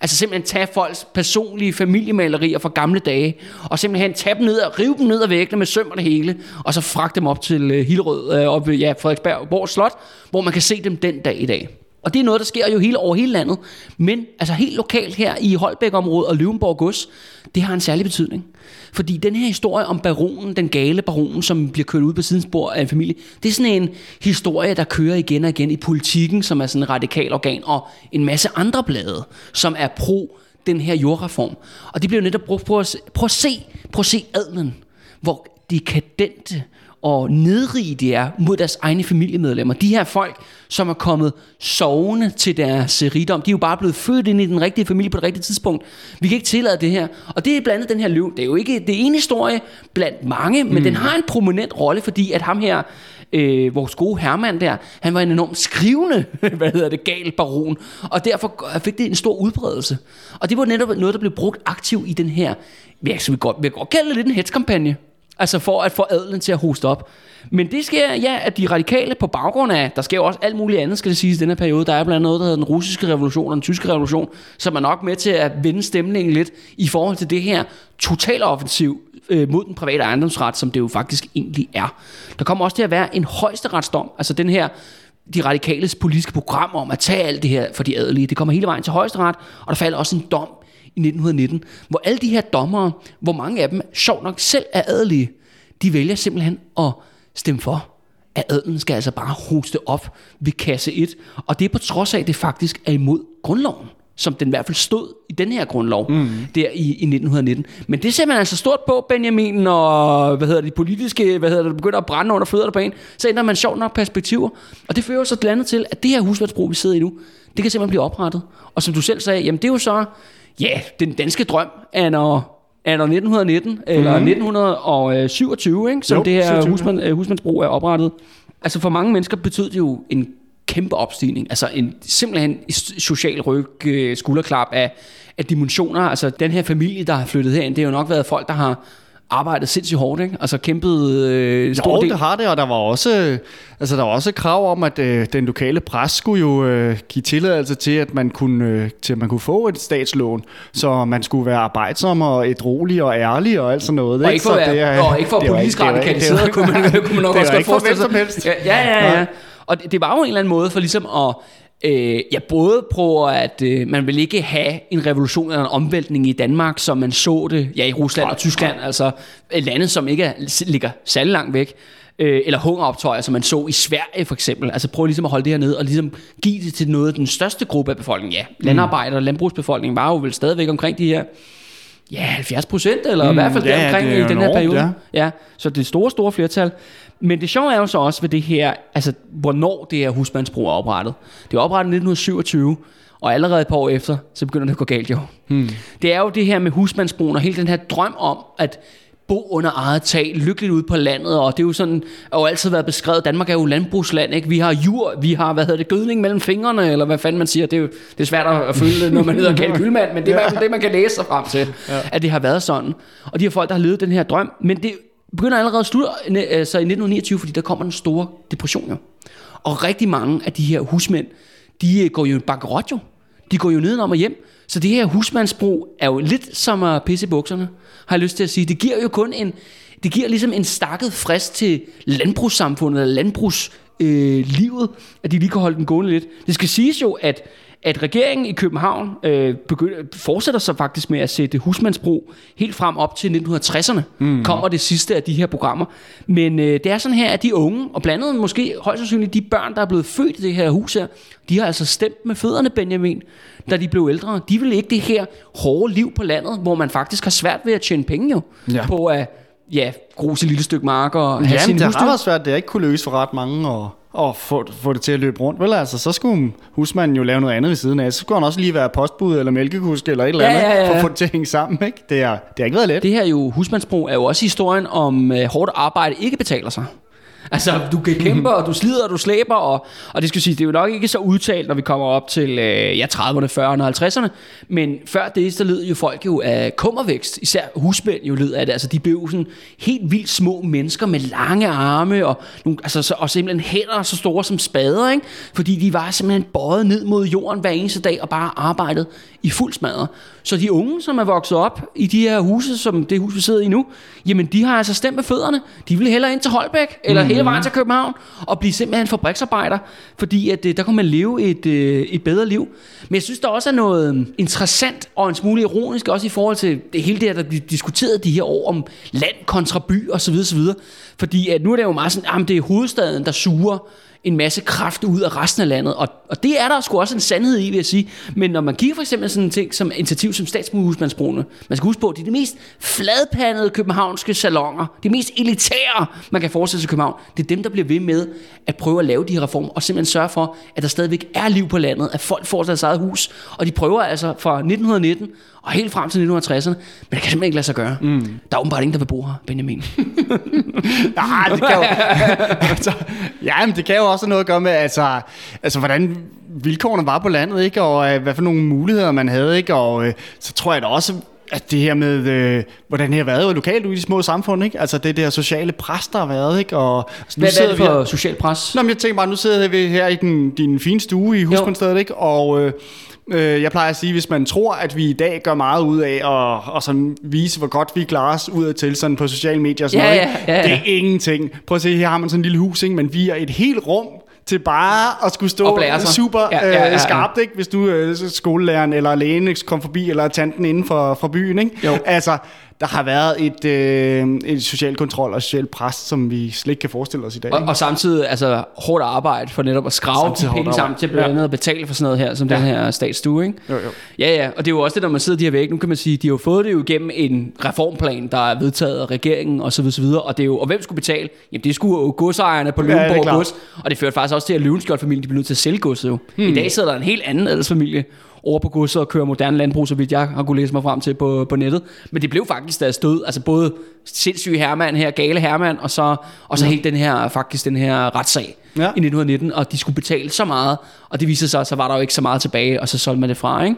Altså simpelthen tage folks personlige familiemalerier fra gamle dage, og simpelthen tage dem ned og rive dem ned og væggene med søm og det hele, og så fragte dem op til øh, Hillerød, øh, op ved ja, Frederiksberg Borg Slot, hvor man kan se dem den dag i dag. Og det er noget, der sker jo hele over hele landet. Men altså helt lokalt her i Holbæk-området og Løvenborg Gods, det har en særlig betydning. Fordi den her historie om baronen, den gale baronen, som bliver kørt ud på sidespor af en familie, det er sådan en historie, der kører igen og igen i politikken, som er sådan en radikal organ, og en masse andre blade, som er pro den her jordreform. Og det bliver jo netop brugt på at, prøv at se, prøv at se adlen, hvor dekadente og nedrige de er mod deres egne familiemedlemmer. De her folk, som er kommet sovende til deres rigdom, de er jo bare blevet født ind i den rigtige familie på det rigtige tidspunkt. Vi kan ikke tillade det her. Og det er blandt andet den her løv. Det er jo ikke det ene historie blandt mange, men mm. den har en prominent rolle, fordi at ham her, øh, vores gode Hermann der, han var en enormt skrivende, hvad hedder det, gal baron, og derfor fik det en stor udbredelse. Og det var netop noget, der blev brugt aktivt i den her, ja, så vi godt, vi godt kalde det lidt en hetskampagne. Altså for at få adlen til at hoste op. Men det sker, ja, at de radikale på baggrund af, der sker jo også alt muligt andet, skal det siges, i denne periode. Der er blandt andet noget, der hedder den russiske revolution og den tyske revolution, som er nok med til at vende stemningen lidt i forhold til det her totaloffensiv øh, mod den private ejendomsret, som det jo faktisk egentlig er. Der kommer også til at være en højesteretsdom, altså den her de radikales politiske program om at tage alt det her for de adelige. Det kommer hele vejen til højesteret, og der falder også en dom i 1919, hvor alle de her dommere, hvor mange af dem sjov nok selv er adelige, de vælger simpelthen at stemme for, at adelen skal altså bare hoste op ved kasse 1. Og det er på trods af, at det faktisk er imod grundloven som den i hvert fald stod i den her grundlov mm. der i, i 1919. Men det ser man altså stort på, Benjamin, og hvad hedder det, politiske, hvad hedder det, begynder at brænde under fødderne på en, så ændrer man sjovt nok perspektiver. Og det fører så blandt andet til, at det her husværdsbrug, vi sidder i nu, det kan simpelthen blive oprettet. Og som du selv sagde, jamen det er jo så ja, den danske drøm er når er der 1919 eller mm. 1927, ikke, som jo, det her husmand, uh, husmandsbro er oprettet. Altså for mange mennesker betød det jo en kæmpe opstigning. Altså en simpelthen social ryg, uh, skulderklap af, af dimensioner. Altså den her familie, der har flyttet herind, det har jo nok været folk, der har arbejdet sindssygt hårdt, ikke? Altså kæmpet øh, stor jo, del. det har det, og der var også, altså, der var også krav om, at øh, den lokale pres skulle jo øh, give tilladelse til, at man kunne, øh, til at man kunne få et statslån, så man skulle være arbejdsom og et rolig og ærlig og alt sådan noget. Og ikke for, at være, og ikke for politisk radikaliseret, kunne man, kunne man nok også godt forestille sig. Ja, ja, ja. ja. Og det, det var jo en eller anden måde for ligesom at Øh, ja, både på, at øh, man vil ikke have en revolution eller en omvæltning i Danmark, som man så det ja, i Rusland og Tyskland, altså lande, som ikke er, ligger særlig langt væk, øh, eller hungeroptøjer, som man så i Sverige for eksempel. Altså prøv ligesom at holde det her ned og ligesom give det til noget af den største gruppe af befolkningen. Ja, landarbejder og landbrugsbefolkningen var jo vel stadigvæk omkring de her ja, 70 procent, eller mm, i hvert fald ja, omkring i den her periode. Ja. ja. Så det store, store flertal. Men det sjove er jo så også ved det her, altså hvornår det her husmandsbrug er oprettet. Det er oprettet i 1927, og allerede et par år efter, så begynder det at gå galt jo. Hmm. Det er jo det her med husmandsbroen og hele den her drøm om, at bo under eget tag, lykkeligt ude på landet, og det er jo sådan, har jo altid været beskrevet, Danmark er jo landbrugsland, ikke? Vi har jord, vi har, hvad hedder det, gødning mellem fingrene, eller hvad fanden man siger, det er jo det er svært at føle, når man hedder kalkylmand, men det er i hvert fald det, man kan læse sig frem til, ja. at det har været sådan. Og de her folk, der har levet den her drøm, men det begynder allerede at slutte altså i 1929, fordi der kommer den store depression jo. Og rigtig mange af de her husmænd, de øh, går jo bankerot jo. De går jo nedenom og hjem. Så det her husmandsbrug er jo lidt som at pisse i bukserne, har jeg lyst til at sige. Det giver jo kun en, det giver ligesom en stakket frist til landbrugssamfundet, eller landbrugs øh, livet, at de lige kan holde den gående lidt. Det skal siges jo, at at regeringen i København øh, begynder, fortsætter så faktisk med at sætte husmandsbro helt frem op til 1960'erne. Mm. Kommer det sidste af de her programmer. Men øh, det er sådan her, at de unge, og blandt andet måske højst sandsynligt de børn, der er blevet født i det her hus her, de har altså stemt med fødderne, Benjamin, da de blev ældre. De vil ikke det her hårde liv på landet, hvor man faktisk har svært ved at tjene penge jo, ja. på at ja, gruse et lille stykke mark og have Jamen, det har været svært. Det er ikke kunne løse for ret mange, og og få, få det til at løbe rundt. Vel, altså, så skulle husmanden jo lave noget andet ved siden af. Så skulle han også lige være postbud eller mælkekusk eller et eller andet, ja, ja, ja. for at få det til at hænge sammen. Ikke? Det, er, det har ikke været let. Det her jo, husmandsbrug, er jo også historien om uh, hårdt arbejde ikke betaler sig. Altså, du kan kæmpe, og du slider, og du slæber, og, og det skal sige, det er jo nok ikke så udtalt, når vi kommer op til øh, ja, 30'erne, 40'erne og 50'erne, men før det, så led jo folk jo af kummervækst, især husmænd jo led af det, altså de blev sådan helt vildt små mennesker med lange arme, og, nogle, altså, så, og simpelthen hænder så store som spader, ikke? fordi de var simpelthen bøjet ned mod jorden hver eneste dag, og bare arbejdet i fuld smadre. Så de unge, som er vokset op i de her huse, som det hus, vi sidder i nu, jamen de har altså stemt med fødderne. De vil hellere ind til Holbæk, eller mm. hele vejen til København, og blive simpelthen fabriksarbejder, fordi at, øh, der kan man leve et, øh, et bedre liv. Men jeg synes, der også er noget interessant og en smule ironisk, også i forhold til det hele det der bliver diskuteret de her år om land kontra by osv. osv. Fordi at nu er det jo meget sådan, at det er hovedstaden, der suger en masse kraft ud af resten af landet. Og, og det er der sgu også en sandhed i, vil jeg sige. Men når man kigger for eksempel sådan en ting som initiativ som statsmusemandsbrugene, man skal huske på, at det er de mest fladpandede københavnske salonger, de mest elitære, man kan forestille sig i København. Det er dem, der bliver ved med at prøve at lave de her reformer, og simpelthen sørge for, at der stadigvæk er liv på landet, at folk får deres eget hus. Og de prøver altså fra 1919 og helt frem til 1960'erne, men det kan simpelthen ikke lade sig gøre. Mm. Der er åbenbart ingen, der vil bo her, Benjamin. Nej, det kan jo... altså, ja, men det kan jo også noget at gøre med, altså, altså hvordan vilkårene var på landet, ikke? og uh, hvad for nogle muligheder man havde, ikke? og uh, så tror jeg da også, at det her med, øh, hvordan det har været lokalt ude i de små samfund, ikke? Altså det der sociale pres, der har været, ikke? Og nu hvad, er det for social pres? Nå, men jeg tænker bare, nu sidder vi her i den, din fine stue i Husbundstedet, ikke? Og øh, Øh, jeg plejer at sige, hvis man tror, at vi i dag gør meget ud af at, at sådan vise, hvor godt vi klarer os ud til sådan på sociale medier og sådan ja, noget, ja, ja, ja. det er ingenting. Prøv at se, her har man sådan en lille hus, ikke? men vi er et helt rum til bare at skulle stå super ja, ja, ja, ja. skarpt, ikke? hvis du øh, skolelæreren eller lægen kom forbi, eller tanten inden for, for byen. Ikke? Jo. Altså, der har været et, øh, et social kontrol og social pres, som vi slet ikke kan forestille os i dag. Og, og samtidig altså, hårdt arbejde for netop at skrave de penge sammen til blandt andet ja. at betale for sådan noget her, som ja. den her statsstue. Ikke? Jo, jo. Ja, ja, og det er jo også det, når man sidder de her væk. Nu kan man sige, de har jo fået det jo igennem en reformplan, der er vedtaget af regeringen og så videre, så videre. Og, det er jo, og hvem skulle betale? Jamen det skulle jo godsejerne på Løvenborg ja, Gods. Og det førte faktisk også til, at Løvenskjold-familien blev nødt til at sælge godset jo. Hmm. I dag sidder der en helt anden adelsfamilie over på godset og køre moderne landbrug, så vidt jeg har kunne læse mig frem til på, på nettet. Men det blev faktisk der stod, altså både sindssyge Hermann her, gale Hermann, og så, og så ja. helt den her, faktisk den her retssag ja. i 1919, og de skulle betale så meget, og det viser sig, så var der jo ikke så meget tilbage, og så solgte man det fra, ikke?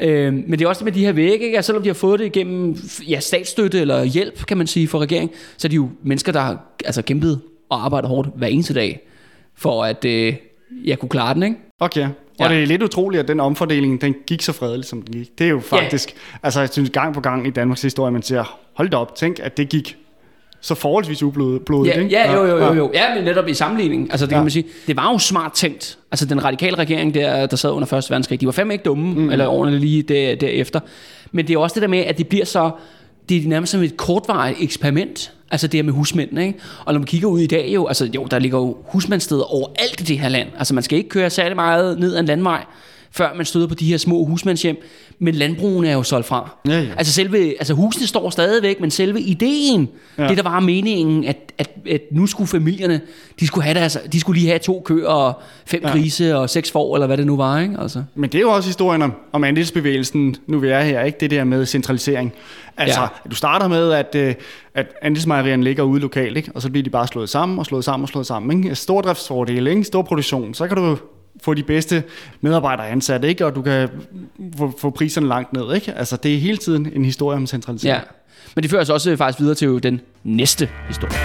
Øh, men det er også med de her vægge, ikke? Altså, selvom de har fået det igennem ja, statsstøtte eller hjælp, kan man sige, fra regeringen, så er de jo mennesker, der har altså, kæmpet og arbejdet hårdt hver eneste dag, for at øh, jeg kunne klare den, ikke? Okay. Ja. Og det er lidt utroligt, at den omfordeling, den gik så fredeligt, som den gik. Det er jo faktisk, ja. altså jeg synes gang på gang i Danmarks historie, man siger, hold da op, tænk, at det gik så forholdsvis ublodigt, ja, ikke? Ja, jo, jo, jo, jo. Ja, men netop i sammenligning. Altså, det ja. kan man sige, det var jo smart tænkt. Altså, den radikale regering, der, der sad under Første Verdenskrig, de var fandme ikke dumme, mm. eller årene lige der, derefter. Men det er også det der med, at det bliver så, det er nærmest som et kortvarigt eksperiment. Altså det her med husmænd, ikke? Og når man kigger ud i dag jo, altså jo, der ligger jo husmandsteder overalt i det her land. Altså man skal ikke køre særlig meget ned ad en landvej før man støder på de her små husmandshjem. Men landbrugene er jo solgt fra. Ja, ja. Altså, selve, altså husene står stadigvæk, men selve ideen, ja. det der var meningen, at, at, at nu skulle familierne, de skulle, have deres, de skulle lige have to køer og fem ja. grise og seks får, eller hvad det nu var. Ikke? Altså. Men det er jo også historien om, om andelsbevægelsen, nu vi er her, ikke? det der med centralisering. Altså, ja. du starter med, at, øh, at andelsmejerierne ligger ude lokalt, ikke? og så bliver de bare slået sammen og slået sammen og slået sammen. Ikke? Stordriftsfordele, ikke? stor produktion, så kan du få de bedste medarbejdere ansat, ikke? og du kan få, få priserne langt ned. Ikke? Altså, det er hele tiden en historie om centralisering. Ja, men det fører os også faktisk videre til den næste historie.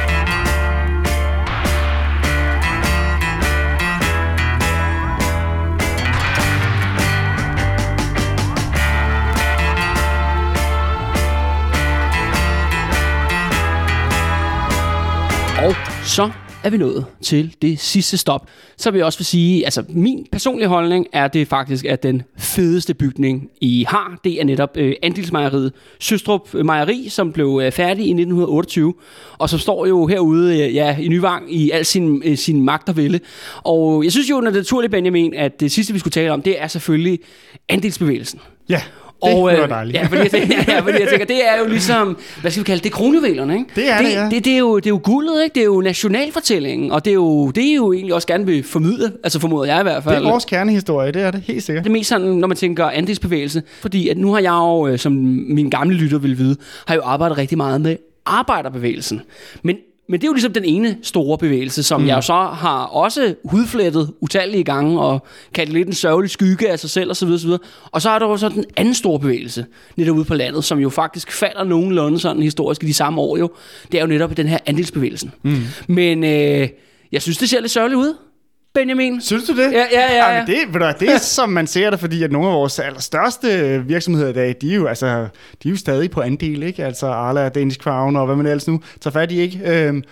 Og så er vi nået til det sidste stop. Så vil jeg også vil sige, altså min personlige holdning er det faktisk, at den fedeste bygning, I har, det er netop øh, andelsmejeriet Søstrup Mejeri, som blev øh, færdig i 1928, og som står jo herude øh, ja, i Nyvang i al sin, øh, sin magt og ville. Og jeg synes jo, når det er naturligt, Benjamin, at det sidste, vi skulle tale om, det er selvfølgelig andelsbevægelsen. Ja. Yeah og, øh, dejligt. Ja, fordi jeg, tænker, ja, fordi jeg tænker, det er jo ligesom, hvad skal vi kalde det, kronjuvelerne, ikke? Det er det, det, ja. det, det, er jo, det er jo guldet, ikke? Det er jo nationalfortællingen, og det er jo, det er jo egentlig også gerne vil formidle, altså formoder jeg i hvert fald. Det er vores kernehistorie, det er det, helt sikkert. Det er mest sådan, når man tænker andelsbevægelse, fordi at nu har jeg jo, øh, som min gamle lytter vil vide, har jo arbejdet rigtig meget med arbejderbevægelsen. Men men det er jo ligesom den ene store bevægelse, som mm. jeg så har også hudflettet utallige gange, og kaldt lidt en sørgelig skygge af sig selv osv. osv. Og så er der jo så den anden store bevægelse, netop ude på landet, som jo faktisk falder nogenlunde sådan historisk i de samme år jo. Det er jo netop den her andelsbevægelsen. Mm. Men øh, jeg synes, det ser lidt sørgeligt ud. Benjamin. Synes du det? Ja, ja, ja. ja. Jamen, det, ved du, det er som man ser det, fordi at nogle af vores allerstørste virksomheder i dag, de er jo, altså, de er jo stadig på andel, ikke? Altså Arla, Danish Crown og hvad man ellers nu tager fat i, ikke? Øhm,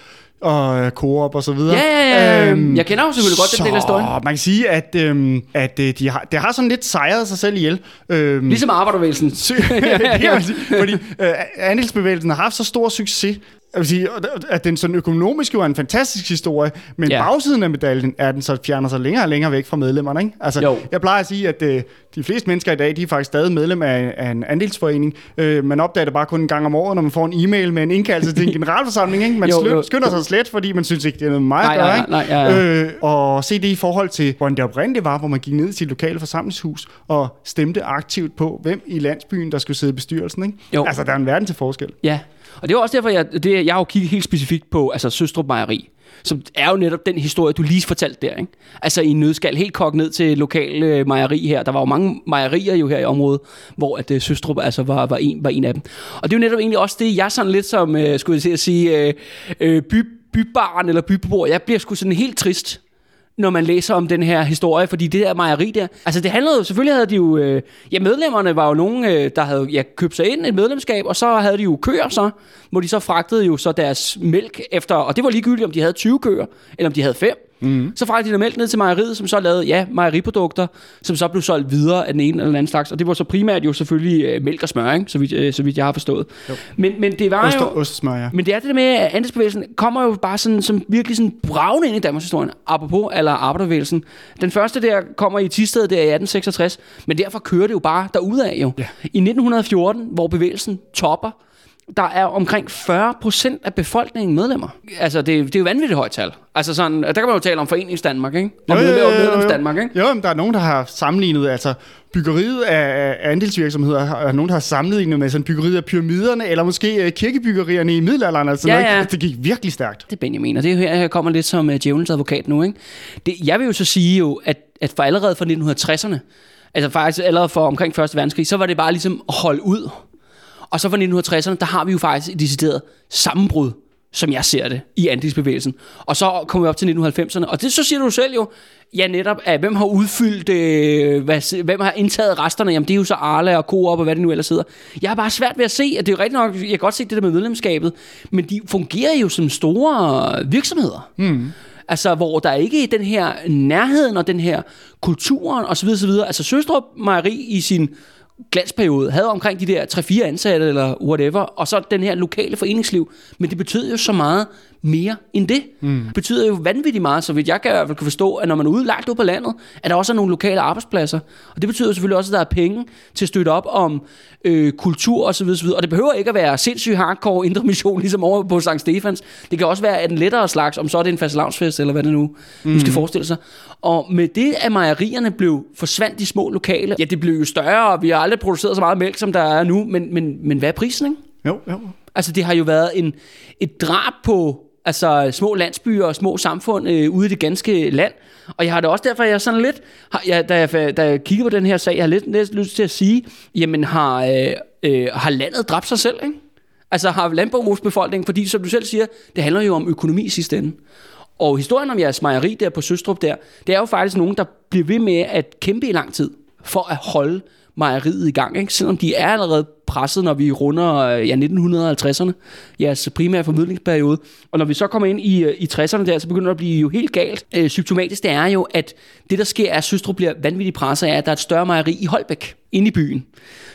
og Coop og så videre. Ja, ja, ja. Øhm, jeg kender jo selvfølgelig godt den del af historien. man kan sige, at, øhm, at øh, de har, det har sådan lidt sejret sig selv ihjel. Øhm, ligesom arbejderbevægelsen. det kan man sige, fordi øh, andelsbevægelsen har haft så stor succes, jeg vil sige, at den sådan økonomisk jo er en fantastisk historie, men ja. bagsiden af medaljen er, at den så fjerner sig længere og længere væk fra medlemmerne. Ikke? Altså, jo. Jeg plejer at sige, at øh, de fleste mennesker i dag, de er faktisk stadig medlem af, af en andelsforening. Øh, man opdager det bare kun en gang om året, når man får en e-mail med en indkaldelse til en generalforsamling. Ikke? Man jo, jo. skynder sig slet, fordi man synes ikke, det er noget meget nej, at gøre. Ikke? Nej, ja, ja. Øh, og se det i forhold til, hvordan det oprindeligt var, hvor man gik ned til sit lokale forsamlingshus og stemte aktivt på, hvem i landsbyen, der skulle sidde i bestyrelsen. Ikke? Jo. Altså, der er en verden til forskel. Ja, og det er også derfor, jeg, det, jeg har jo kigget helt specifikt på altså Søstrup Mejeri, som er jo netop den historie, du lige fortalte der. Ikke? Altså i nødskal, helt kogt ned til lokale øh, mejeri her. Der var jo mange mejerier jo her i området, hvor at øh, Søstrup altså var, var, en, var en af dem. Og det er jo netop egentlig også det, jeg sådan lidt som, øh, skulle jeg sige, øh, øh, by, bybarn eller bybeboer, jeg bliver sgu sådan helt trist, når man læser om den her historie, fordi det der mejeri der, altså det handlede jo, selvfølgelig havde de jo, øh, ja medlemmerne var jo nogen, øh, der havde ja, købt sig ind et medlemskab, og så havde de jo køer så, hvor de så fragtede jo så deres mælk efter, og det var ligegyldigt, om de havde 20 køer, eller om de havde 5. Mm. Så fragtede de mælk ned til mejeriet, som så lavede, ja, mejeriprodukter, som så blev solgt videre af den ene eller den anden slags. Og det var så primært jo selvfølgelig øh, mælk og smør, ikke? Så, vidt, øh, så vidt jeg har forstået. Men, men det var Ost, jo... Ostsmør, ja. Men det er det med, at andelsbevægelsen kommer jo bare sådan, som virkelig sådan bravende ind i Danmarks historie, apropos eller arbejderbevægelsen. Den første der kommer i Tisted der i 1866, men derfor kører det jo bare derudad jo. Ja. I 1914, hvor bevægelsen topper, der er omkring 40 procent af befolkningen medlemmer. Altså, det, det er jo vanvittigt højt tal. Altså sådan, der kan man jo tale om Forenings Danmark, ikke? Om jo, jo, jo, jo, jo. Danmark, ikke? Jo, men der er nogen, der har sammenlignet, altså byggeriet af andelsvirksomheder, er nogen, der har sammenlignet med sådan byggeriet af pyramiderne, eller måske øh, kirkebyggerierne i middelalderen, altså ja, ja. det gik virkelig stærkt. Det er Benjamin, og det er her, her kommer lidt som uh, djævelens advokat nu, ikke? Det, jeg vil jo så sige jo, at, at for allerede fra 1960'erne, altså faktisk allerede for omkring 1. verdenskrig, så var det bare ligesom at holde ud og så fra 1960'erne, der har vi jo faktisk et decideret sammenbrud, som jeg ser det, i andelsbevægelsen. Og så kommer vi op til 1990'erne, og det så siger du selv jo, ja netop, at hvem har udfyldt, øh, hvad, hvem har indtaget resterne, jamen det er jo så Arla og Coop og hvad det nu ellers hedder. Jeg har bare svært ved at se, at det er jo rigtigt nok, jeg kan godt se det der med medlemskabet, men de fungerer jo som store virksomheder. Mm. Altså, hvor der ikke er den her nærheden og den her kulturen osv. osv. Altså, Søstrup Mejeri i sin glansperiode havde omkring de der 3-4 ansatte eller whatever, og så den her lokale foreningsliv. Men det betød jo så meget mere end det. Mm. Det betyder jo vanvittigt meget, så vidt jeg kan i hvert fald kan forstå, at når man er ude langt ude på landet, at der også er nogle lokale arbejdspladser. Og det betyder selvfølgelig også, at der er penge til at støtte op om øh, kultur osv. osv. Og det behøver ikke at være sindssygt hardcore indre mission, ligesom over på St. Stefans. Det kan også være at en lettere slags, om så er det en fastelavnsfest, eller hvad det nu, mm. nu skal forestille sig. Og med det, at mejerierne blev forsvandt de små lokale, ja, det blev jo større, og vi har aldrig produceret så meget mælk, som der er nu, men, men, men hvad er prisen, ikke? Jo, jo. Altså, det har jo været en, et drab på altså små landsbyer og små samfund øh, ude i det ganske land. Og jeg har det også derfor, jeg sådan lidt, har, jeg, da, jeg, da jeg kigger på den her sag, jeg har lidt, lidt lyst til at sige, jamen har, øh, øh, har landet dræbt sig selv, ikke? Altså har landbrugsbefolkningen, fordi som du selv siger, det handler jo om økonomi i sidste ende. Og historien om jeres mejeri der på Søstrup der, det er jo faktisk nogen, der bliver ved med at kæmpe i lang tid for at holde mejeriet i gang, ikke? selvom de er allerede presset, når vi runder øh, ja, 1950'erne, jeres primære formidlingsperiode. Og når vi så kommer ind i, øh, i 60'erne der, så begynder det at blive jo helt galt. Øh, symptomatisk det er jo, at det der sker er, at Søstrup bliver vanvittigt presset af, at der er et større mejeri i Holbæk, inde i byen,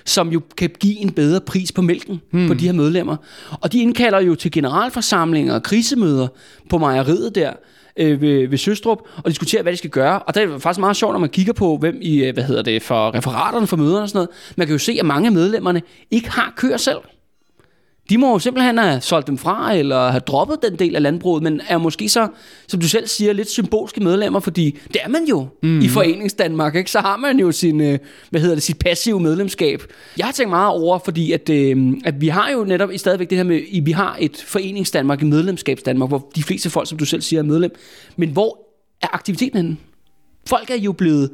som jo kan give en bedre pris på mælken hmm. på de her medlemmer. Og de indkalder jo til generalforsamlinger og krisemøder på mejeriet der, øh, ved, ved Søstrup og diskutere, hvad de skal gøre. Og det er faktisk meget sjovt, når man kigger på, hvem i, øh, hvad hedder det, for referaterne for møderne og sådan noget. Man kan jo se, at mange af medlemmerne ikke har køer selv. De må jo simpelthen have solgt dem fra, eller have droppet den del af landbruget, men er måske så, som du selv siger, lidt symbolske medlemmer, fordi det er man jo mm. i Foreningsdanmark, ikke? Så har man jo sin, øh, hvad hedder det, sit passive medlemskab. Jeg har tænkt meget over, fordi at, øh, at vi har jo netop i stadigvæk det her med, vi har et Foreningsdanmark, et medlemskabsdanmark, hvor de fleste folk, som du selv siger, er medlem. Men hvor er aktiviteten henne? Folk er jo blevet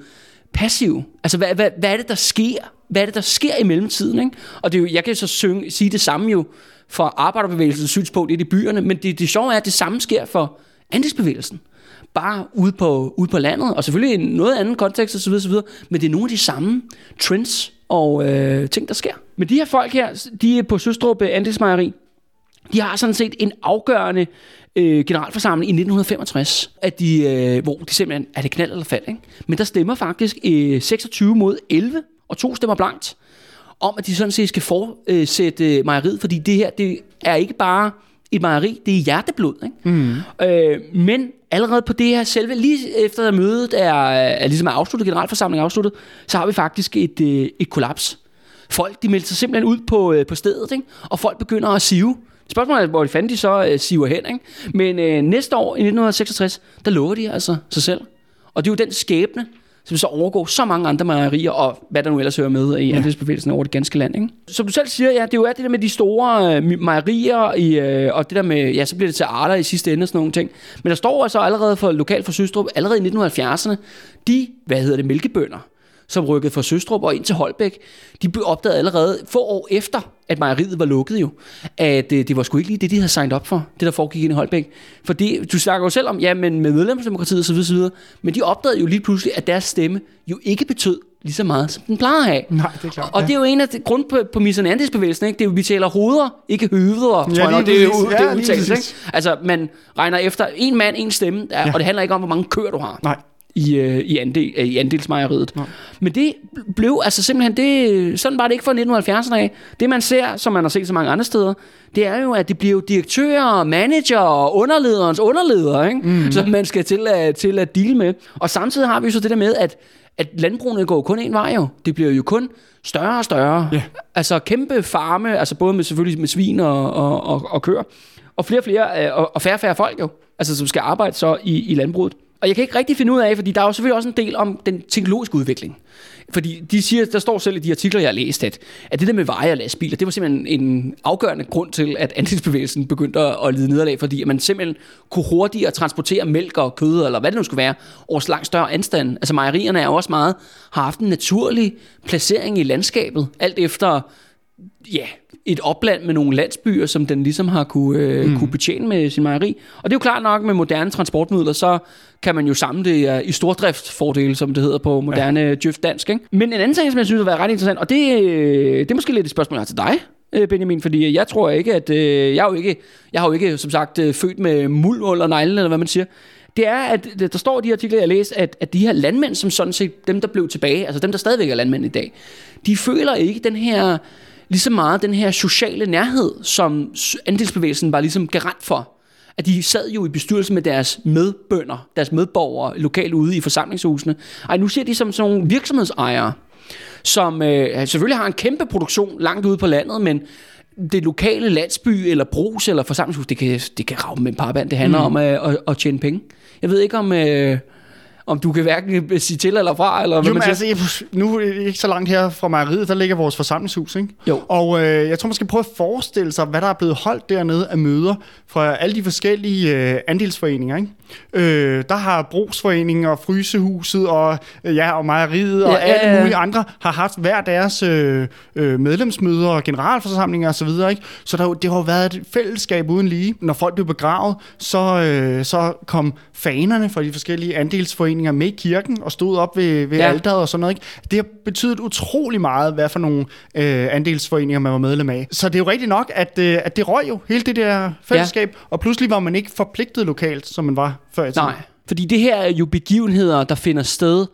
passive. Altså, hvad, hvad, hvad er det, der sker? Hvad er det, der sker i mellemtiden? Ikke? Og det er jo, jeg kan så synge, sige det samme jo for arbejderbevægelsens synspunkt i de byerne, men det, det sjove er, at det samme sker for andelsbevægelsen. Bare ude på, ude på landet, og selvfølgelig i noget anden kontekst osv., osv., men det er nogle af de samme trends og øh, ting, der sker. Men de her folk her, de er på Søstrup øh, Andelsmejeri, de har sådan set en afgørende øh, generalforsamling i 1965, at de, øh, hvor de simpelthen, er det knald eller fald, ikke? Men der stemmer faktisk øh, 26 mod 11, og to stemmer blankt, om at de sådan set skal fortsætte øh, mejeriet, fordi det her, det er ikke bare et mejeri, det er hjerteblod. Ikke? Mm. Øh, men allerede på det her selve, lige efter at mødet er, er ligesom er afsluttet, generalforsamlingen er afsluttet, så har vi faktisk et, øh, et kollaps. Folk, de melder sig simpelthen ud på, øh, på stedet, ikke? og folk begynder at sive. Spørgsmålet er, hvor de fandt de så øh, siver hen. Ikke? Men øh, næste år, i 1966, der lukker de altså sig selv. Og det er jo den skæbne, som så overgår så mange andre mejerier, og hvad der nu ellers hører med i ja. andelsbevægelsen over det ganske land. Ikke? Som du selv siger, ja, det er jo det der med de store øh, mejerier, i, øh, og det der med, ja, så bliver det til arter i sidste ende og sådan nogle ting. Men der står altså allerede for lokalt for Søstrup, allerede i 1970'erne, de, hvad hedder det, mælkebønder, som rykkede fra Søstrup og ind til Holbæk, de blev opdaget allerede få år efter, at mejeriet var lukket jo, at øh, det var sgu ikke lige det, de havde signet op for, det der foregik ind i Holbæk. Fordi du snakker jo selv om, ja, men med medlemsdemokratiet osv., osv., men de opdagede jo lige pludselig, at deres stemme jo ikke betød lige så meget, som den plejer at have. Nej, det er klart. Og ja. det er jo en af grundpræmisserne af andelsbevægelsen, ikke? Det er jo, vi taler hoveder, ikke høveder, ja, tror jeg, det er jo ja, det er udtalt, ikke? Altså, man regner efter en mand, en stemme, ja. og det handler ikke om, hvor mange køer du har. Nej i, øh, i, andel, øh, i andelsmejeriet. Ja. Men det blev altså simpelthen, det, sådan var det ikke fra 1970'erne af. Det man ser, som man har set så mange andre steder, det er jo, at det bliver direktører, manager og underlederens underleder, ikke? Mm. som man skal til at, til at deal med. Og samtidig har vi så det der med, at, at landbrugene går kun en vej jo. Det bliver jo kun større og større. Yeah. Altså kæmpe farme, altså både med selvfølgelig med svin og, og, og, og køer. Og flere og flere, øh, og færre og færre folk jo, altså som skal arbejde så i, i landbruget. Og jeg kan ikke rigtig finde ud af, fordi der er jo selvfølgelig også en del om den teknologiske udvikling. Fordi de siger, der står selv i de artikler, jeg har læst, at, at det der med veje og lastbiler, det var simpelthen en afgørende grund til, at andelsbevægelsen begyndte at lide nederlag, fordi man simpelthen kunne hurtigere transportere mælk og kød, eller hvad det nu skulle være, over langt større anstand. Altså mejerierne er jo også meget, har haft en naturlig placering i landskabet, alt efter ja, et opland med nogle landsbyer, som den ligesom har kunne, øh, mm. kunne betjene med sin mejeri. Og det er jo klart nok med moderne transportmidler, så kan man jo samle det uh, i stordriftsfordele, som det hedder på moderne ja. djøft dansk. Ikke? Men en anden ting, som jeg synes har været ret interessant, og det, øh, det er måske lidt et spørgsmål, jeg har til dig, øh, Benjamin, fordi jeg tror ikke, at øh, jeg, er jo ikke, jeg har jo ikke, som sagt, født med muld under neglen, eller hvad man siger. Det er, at der står i de artikler, jeg har læst, at, at de her landmænd, som sådan set, dem der blev tilbage, altså dem der stadigvæk er landmænd i dag, de føler ikke den her lige så meget den her sociale nærhed, som andelsbevægelsen var ligesom garant for. At de sad jo i bestyrelse med deres medbønder, deres medborgere lokalt ude i forsamlingshusene. Ej, nu ser de som sådan nogle virksomhedsejere, som øh, selvfølgelig har en kæmpe produktion langt ude på landet, men det lokale landsby eller brus eller forsamlingshus, det kan, det kan rave med en band. Det handler mm. om at, at, at tjene penge. Jeg ved ikke om... Øh, om du kan hverken sige til eller fra, eller hvad jo, man siger. Altså, nu er det ikke så langt her fra mejeriet, der ligger vores forsamlingshus, ikke? Jo. Og øh, jeg tror, man skal prøve at forestille sig, hvad der er blevet holdt dernede af møder fra alle de forskellige øh, andelsforeninger, ikke? Øh, der har brugsforeningen og Frysehuset og, ja, og mejeriet og ja, alle ja, ja. mulige andre har haft hver deres øh, øh, medlemsmøder og generalforsamlinger osv. Så, ikke? så der, det har jo været et fællesskab uden lige. Når folk blev begravet, så, øh, så kom fanerne fra de forskellige andelsforeninger med i kirken og stod op ved, ved ja. alderet og sådan noget. Ikke? Det har betydet utrolig meget, hvad for nogle øh, andelsforeninger man var medlem af. Så det er jo rigtigt nok, at, øh, at det røg jo hele det der fællesskab, ja. og pludselig var man ikke forpligtet lokalt, som man var før i tiden. Nej, fordi det her er jo begivenheder, der finder sted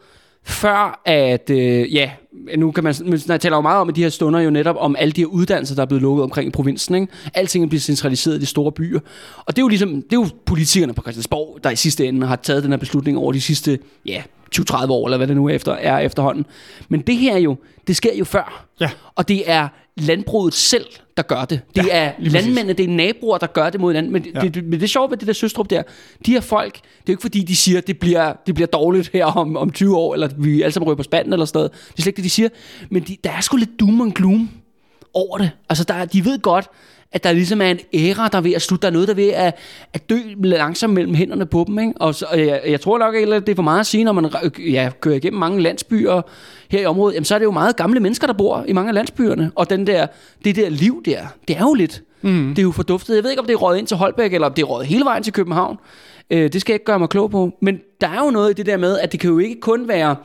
før at, øh, ja, nu kan man, man taler jo meget om at de her stunder jo netop om alle de her uddannelser, der er blevet lukket omkring i provinsen, ikke? Alting er blevet centraliseret i de store byer. Og det er jo ligesom, det er jo politikerne på Christiansborg, der i sidste ende har taget den her beslutning over de sidste, ja, 20-30 år, eller hvad det nu efter, er efterhånden. Men det her jo, det sker jo før. Ja. Og det er landbruget selv, der gør det. Det ja, er landmændene, det er naboer, der gør det mod hinanden. Men, ja. det, det, men det er sjovt ved det der søstrup der. De her folk, det er jo ikke fordi, de siger, det bliver, det bliver dårligt her om, om 20 år, eller vi alle sammen ryger på spanden eller sådan noget. Det er slet ikke det, de siger. Men de, der er sgu lidt doom and gloom over det. Altså, der, de ved godt, at der ligesom er en æra, der er ved at slutte. Der er noget, der er ved at, at dø langsomt mellem hænderne på dem. Ikke? Og, så, og jeg, jeg tror nok, at det er for meget at sige, når man ja, kører igennem mange landsbyer her i området, jamen, så er det jo meget gamle mennesker, der bor i mange af landsbyerne. Og den der, det der liv der, det er jo lidt. Mm. Det er jo forduftet. Jeg ved ikke, om det er røget ind til Holbæk, eller om det er røget hele vejen til København. Øh, det skal jeg ikke gøre mig klog på. Men der er jo noget i det der med, at det kan jo ikke kun være...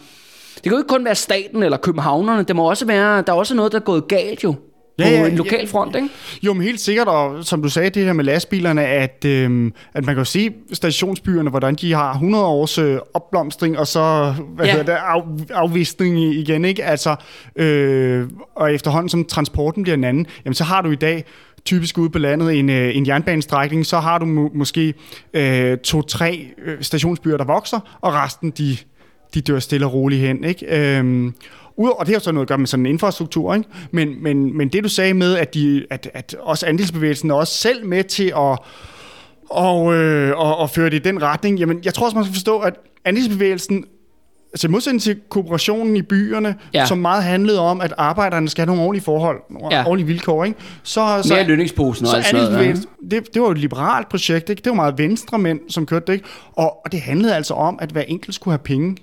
Det kan jo ikke kun være staten eller københavnerne. Det må også være, der er også noget, der er gået galt jo ja, ja, en lokal front, ikke? Jo, men helt sikkert, og som du sagde, det her med lastbilerne, at, øhm, at man kan jo se stationsbyerne, hvordan de har 100 års øh, opblomstring, og så hvad ja. hedder det, af, afvisning igen, ikke? Altså, øh, og efterhånden som transporten bliver en anden, jamen så har du i dag typisk ude på landet en, øh, en jernbanestrækning, så har du må, måske øh, to-tre øh, stationsbyer, der vokser, og resten, de, de dør stille og roligt hen, ikke? Øhm, og det har så noget at gøre med sådan en infrastruktur, ikke? Men, men, men det du sagde med, at, de, at, at også andelsbevægelsen er også selv med til at og, øh, og, og føre det i den retning, jamen jeg tror også, man skal forstå, at andelsbevægelsen Altså i modsætning til kooperationen i byerne, ja. som meget handlede om, at arbejderne skal have nogle ordentlige forhold, nogle ja. ordentlige vilkår, ikke? Så, så, Mere lønningsposen og alt sådan noget. Ja. Det, det var et liberalt projekt, ikke? Det var meget venstre mænd, som kørte det, ikke? Og, og det handlede altså om, at hver enkelt skulle have penge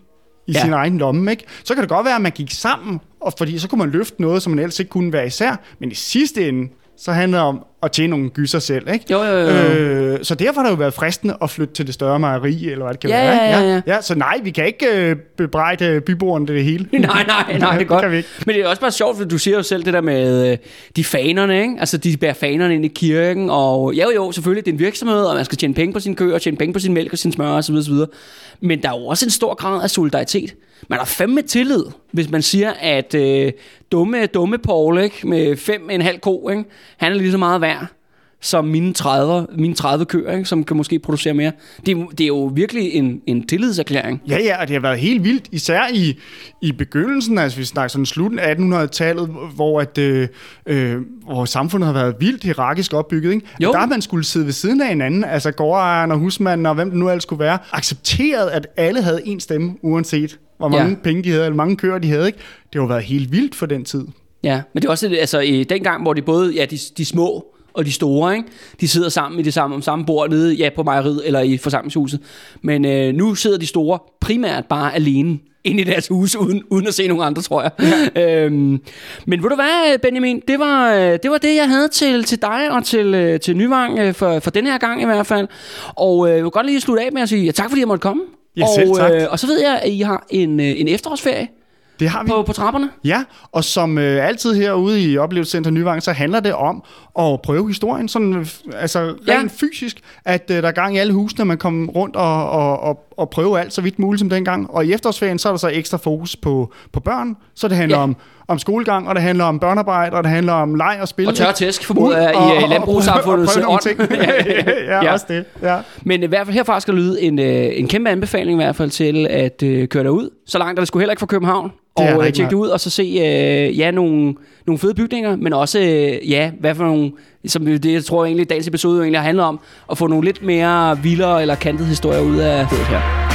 i ja. sin egen lomme. Ikke? Så kan det godt være, at man gik sammen, og fordi så kunne man løfte noget, som man ellers ikke kunne være især. Men i sidste ende, så handler det om at tjene nogle gyser selv. Ikke? Jo, jo, jo. Øh, så derfor har det jo været fristende at flytte til det større mejeri, eller hvad det kan ja, være. Ja, ja, ja. ja, så nej, vi kan ikke øh, bebrejde byboerne det hele. nej, nej, nej, det er godt. Det ikke. Men det er også bare sjovt, for du siger jo selv det der med øh, de fanerne, ikke? Altså, de bærer fanerne ind i kirken, og jo, jo, selvfølgelig, det er en virksomhed, og man skal tjene penge på sin køer, tjene penge på sin mælk og sin smør osv. osv. Men der er jo også en stor grad af solidaritet. Man har fandme tillid, hvis man siger, at øh, dumme, dumme Paul, ikke, med fem en halv ko, ikke, han er lige så meget værd som mine 30, mine 30 køer, ikke, som kan måske producere mere. Det, det er jo virkelig en, en tillidserklæring. Ja, ja, og det har været helt vildt, især i, i begyndelsen, altså vi snakker sådan slutten af 1800-tallet, hvor, at, øh, øh, hvor samfundet har været vildt hierarkisk opbygget. Ikke? Jo. Der har man skulle sidde ved siden af hinanden, altså gårdejeren og husmanden og hvem det nu ellers skulle være, accepteret, at alle havde en stemme, uanset hvor mange ja. penge de havde, eller mange køer de havde. Ikke? Det har været helt vildt for den tid. Ja, men det er også altså, i den gang, hvor de både ja, de, de små og de store, ikke? de sidder sammen i det samme, om samme bord nede ja, på mejeriet eller i forsamlingshuset. Men øh, nu sidder de store primært bare alene inde i deres hus, uden, uden at se nogen andre, tror jeg. Ja. øhm, men ved du hvad, Benjamin, det var, det var det, jeg havde til, til dig og til, øh, til Nyvang øh, for, for den her gang i hvert fald. Og øh, jeg vil godt lige slutte af med at sige ja, tak, fordi jeg måtte komme. Ja, selv og, tak. Øh, og så ved jeg, at I har en, øh, en efterårsferie. Det har vi. På, på trapperne? Ja, og som øh, altid herude i Oplevelsescenter Nyvang, så handler det om at prøve historien, sådan, øh, altså rent ja. fysisk, at øh, der er gang i alle husene, man kommer rundt og, og, og, og prøve alt så vidt muligt som dengang. Og i efterårsferien, så er der så ekstra fokus på, på børn, så det handler ja. om om skolegang, og det handler om børnearbejde, og det handler om leg og spil. Og tør tæsk, formoder jeg, i, i landbrugssamfundets ånd. ja, ja, også det. Ja. Men i hvert fald herfra skal lyde en, øh, en kæmpe anbefaling i hvert fald til at øh, køre derud. Så langt er det skulle heller ikke fra København. Det og øh, tjekke det ud, og så se øh, ja, nogle, nogle fede bygninger, men også, øh, ja, hvad for nogle, som det jeg tror egentlig, dagens episode egentlig har handlet om, at få nogle lidt mere vildere eller kantede historier ud af det her.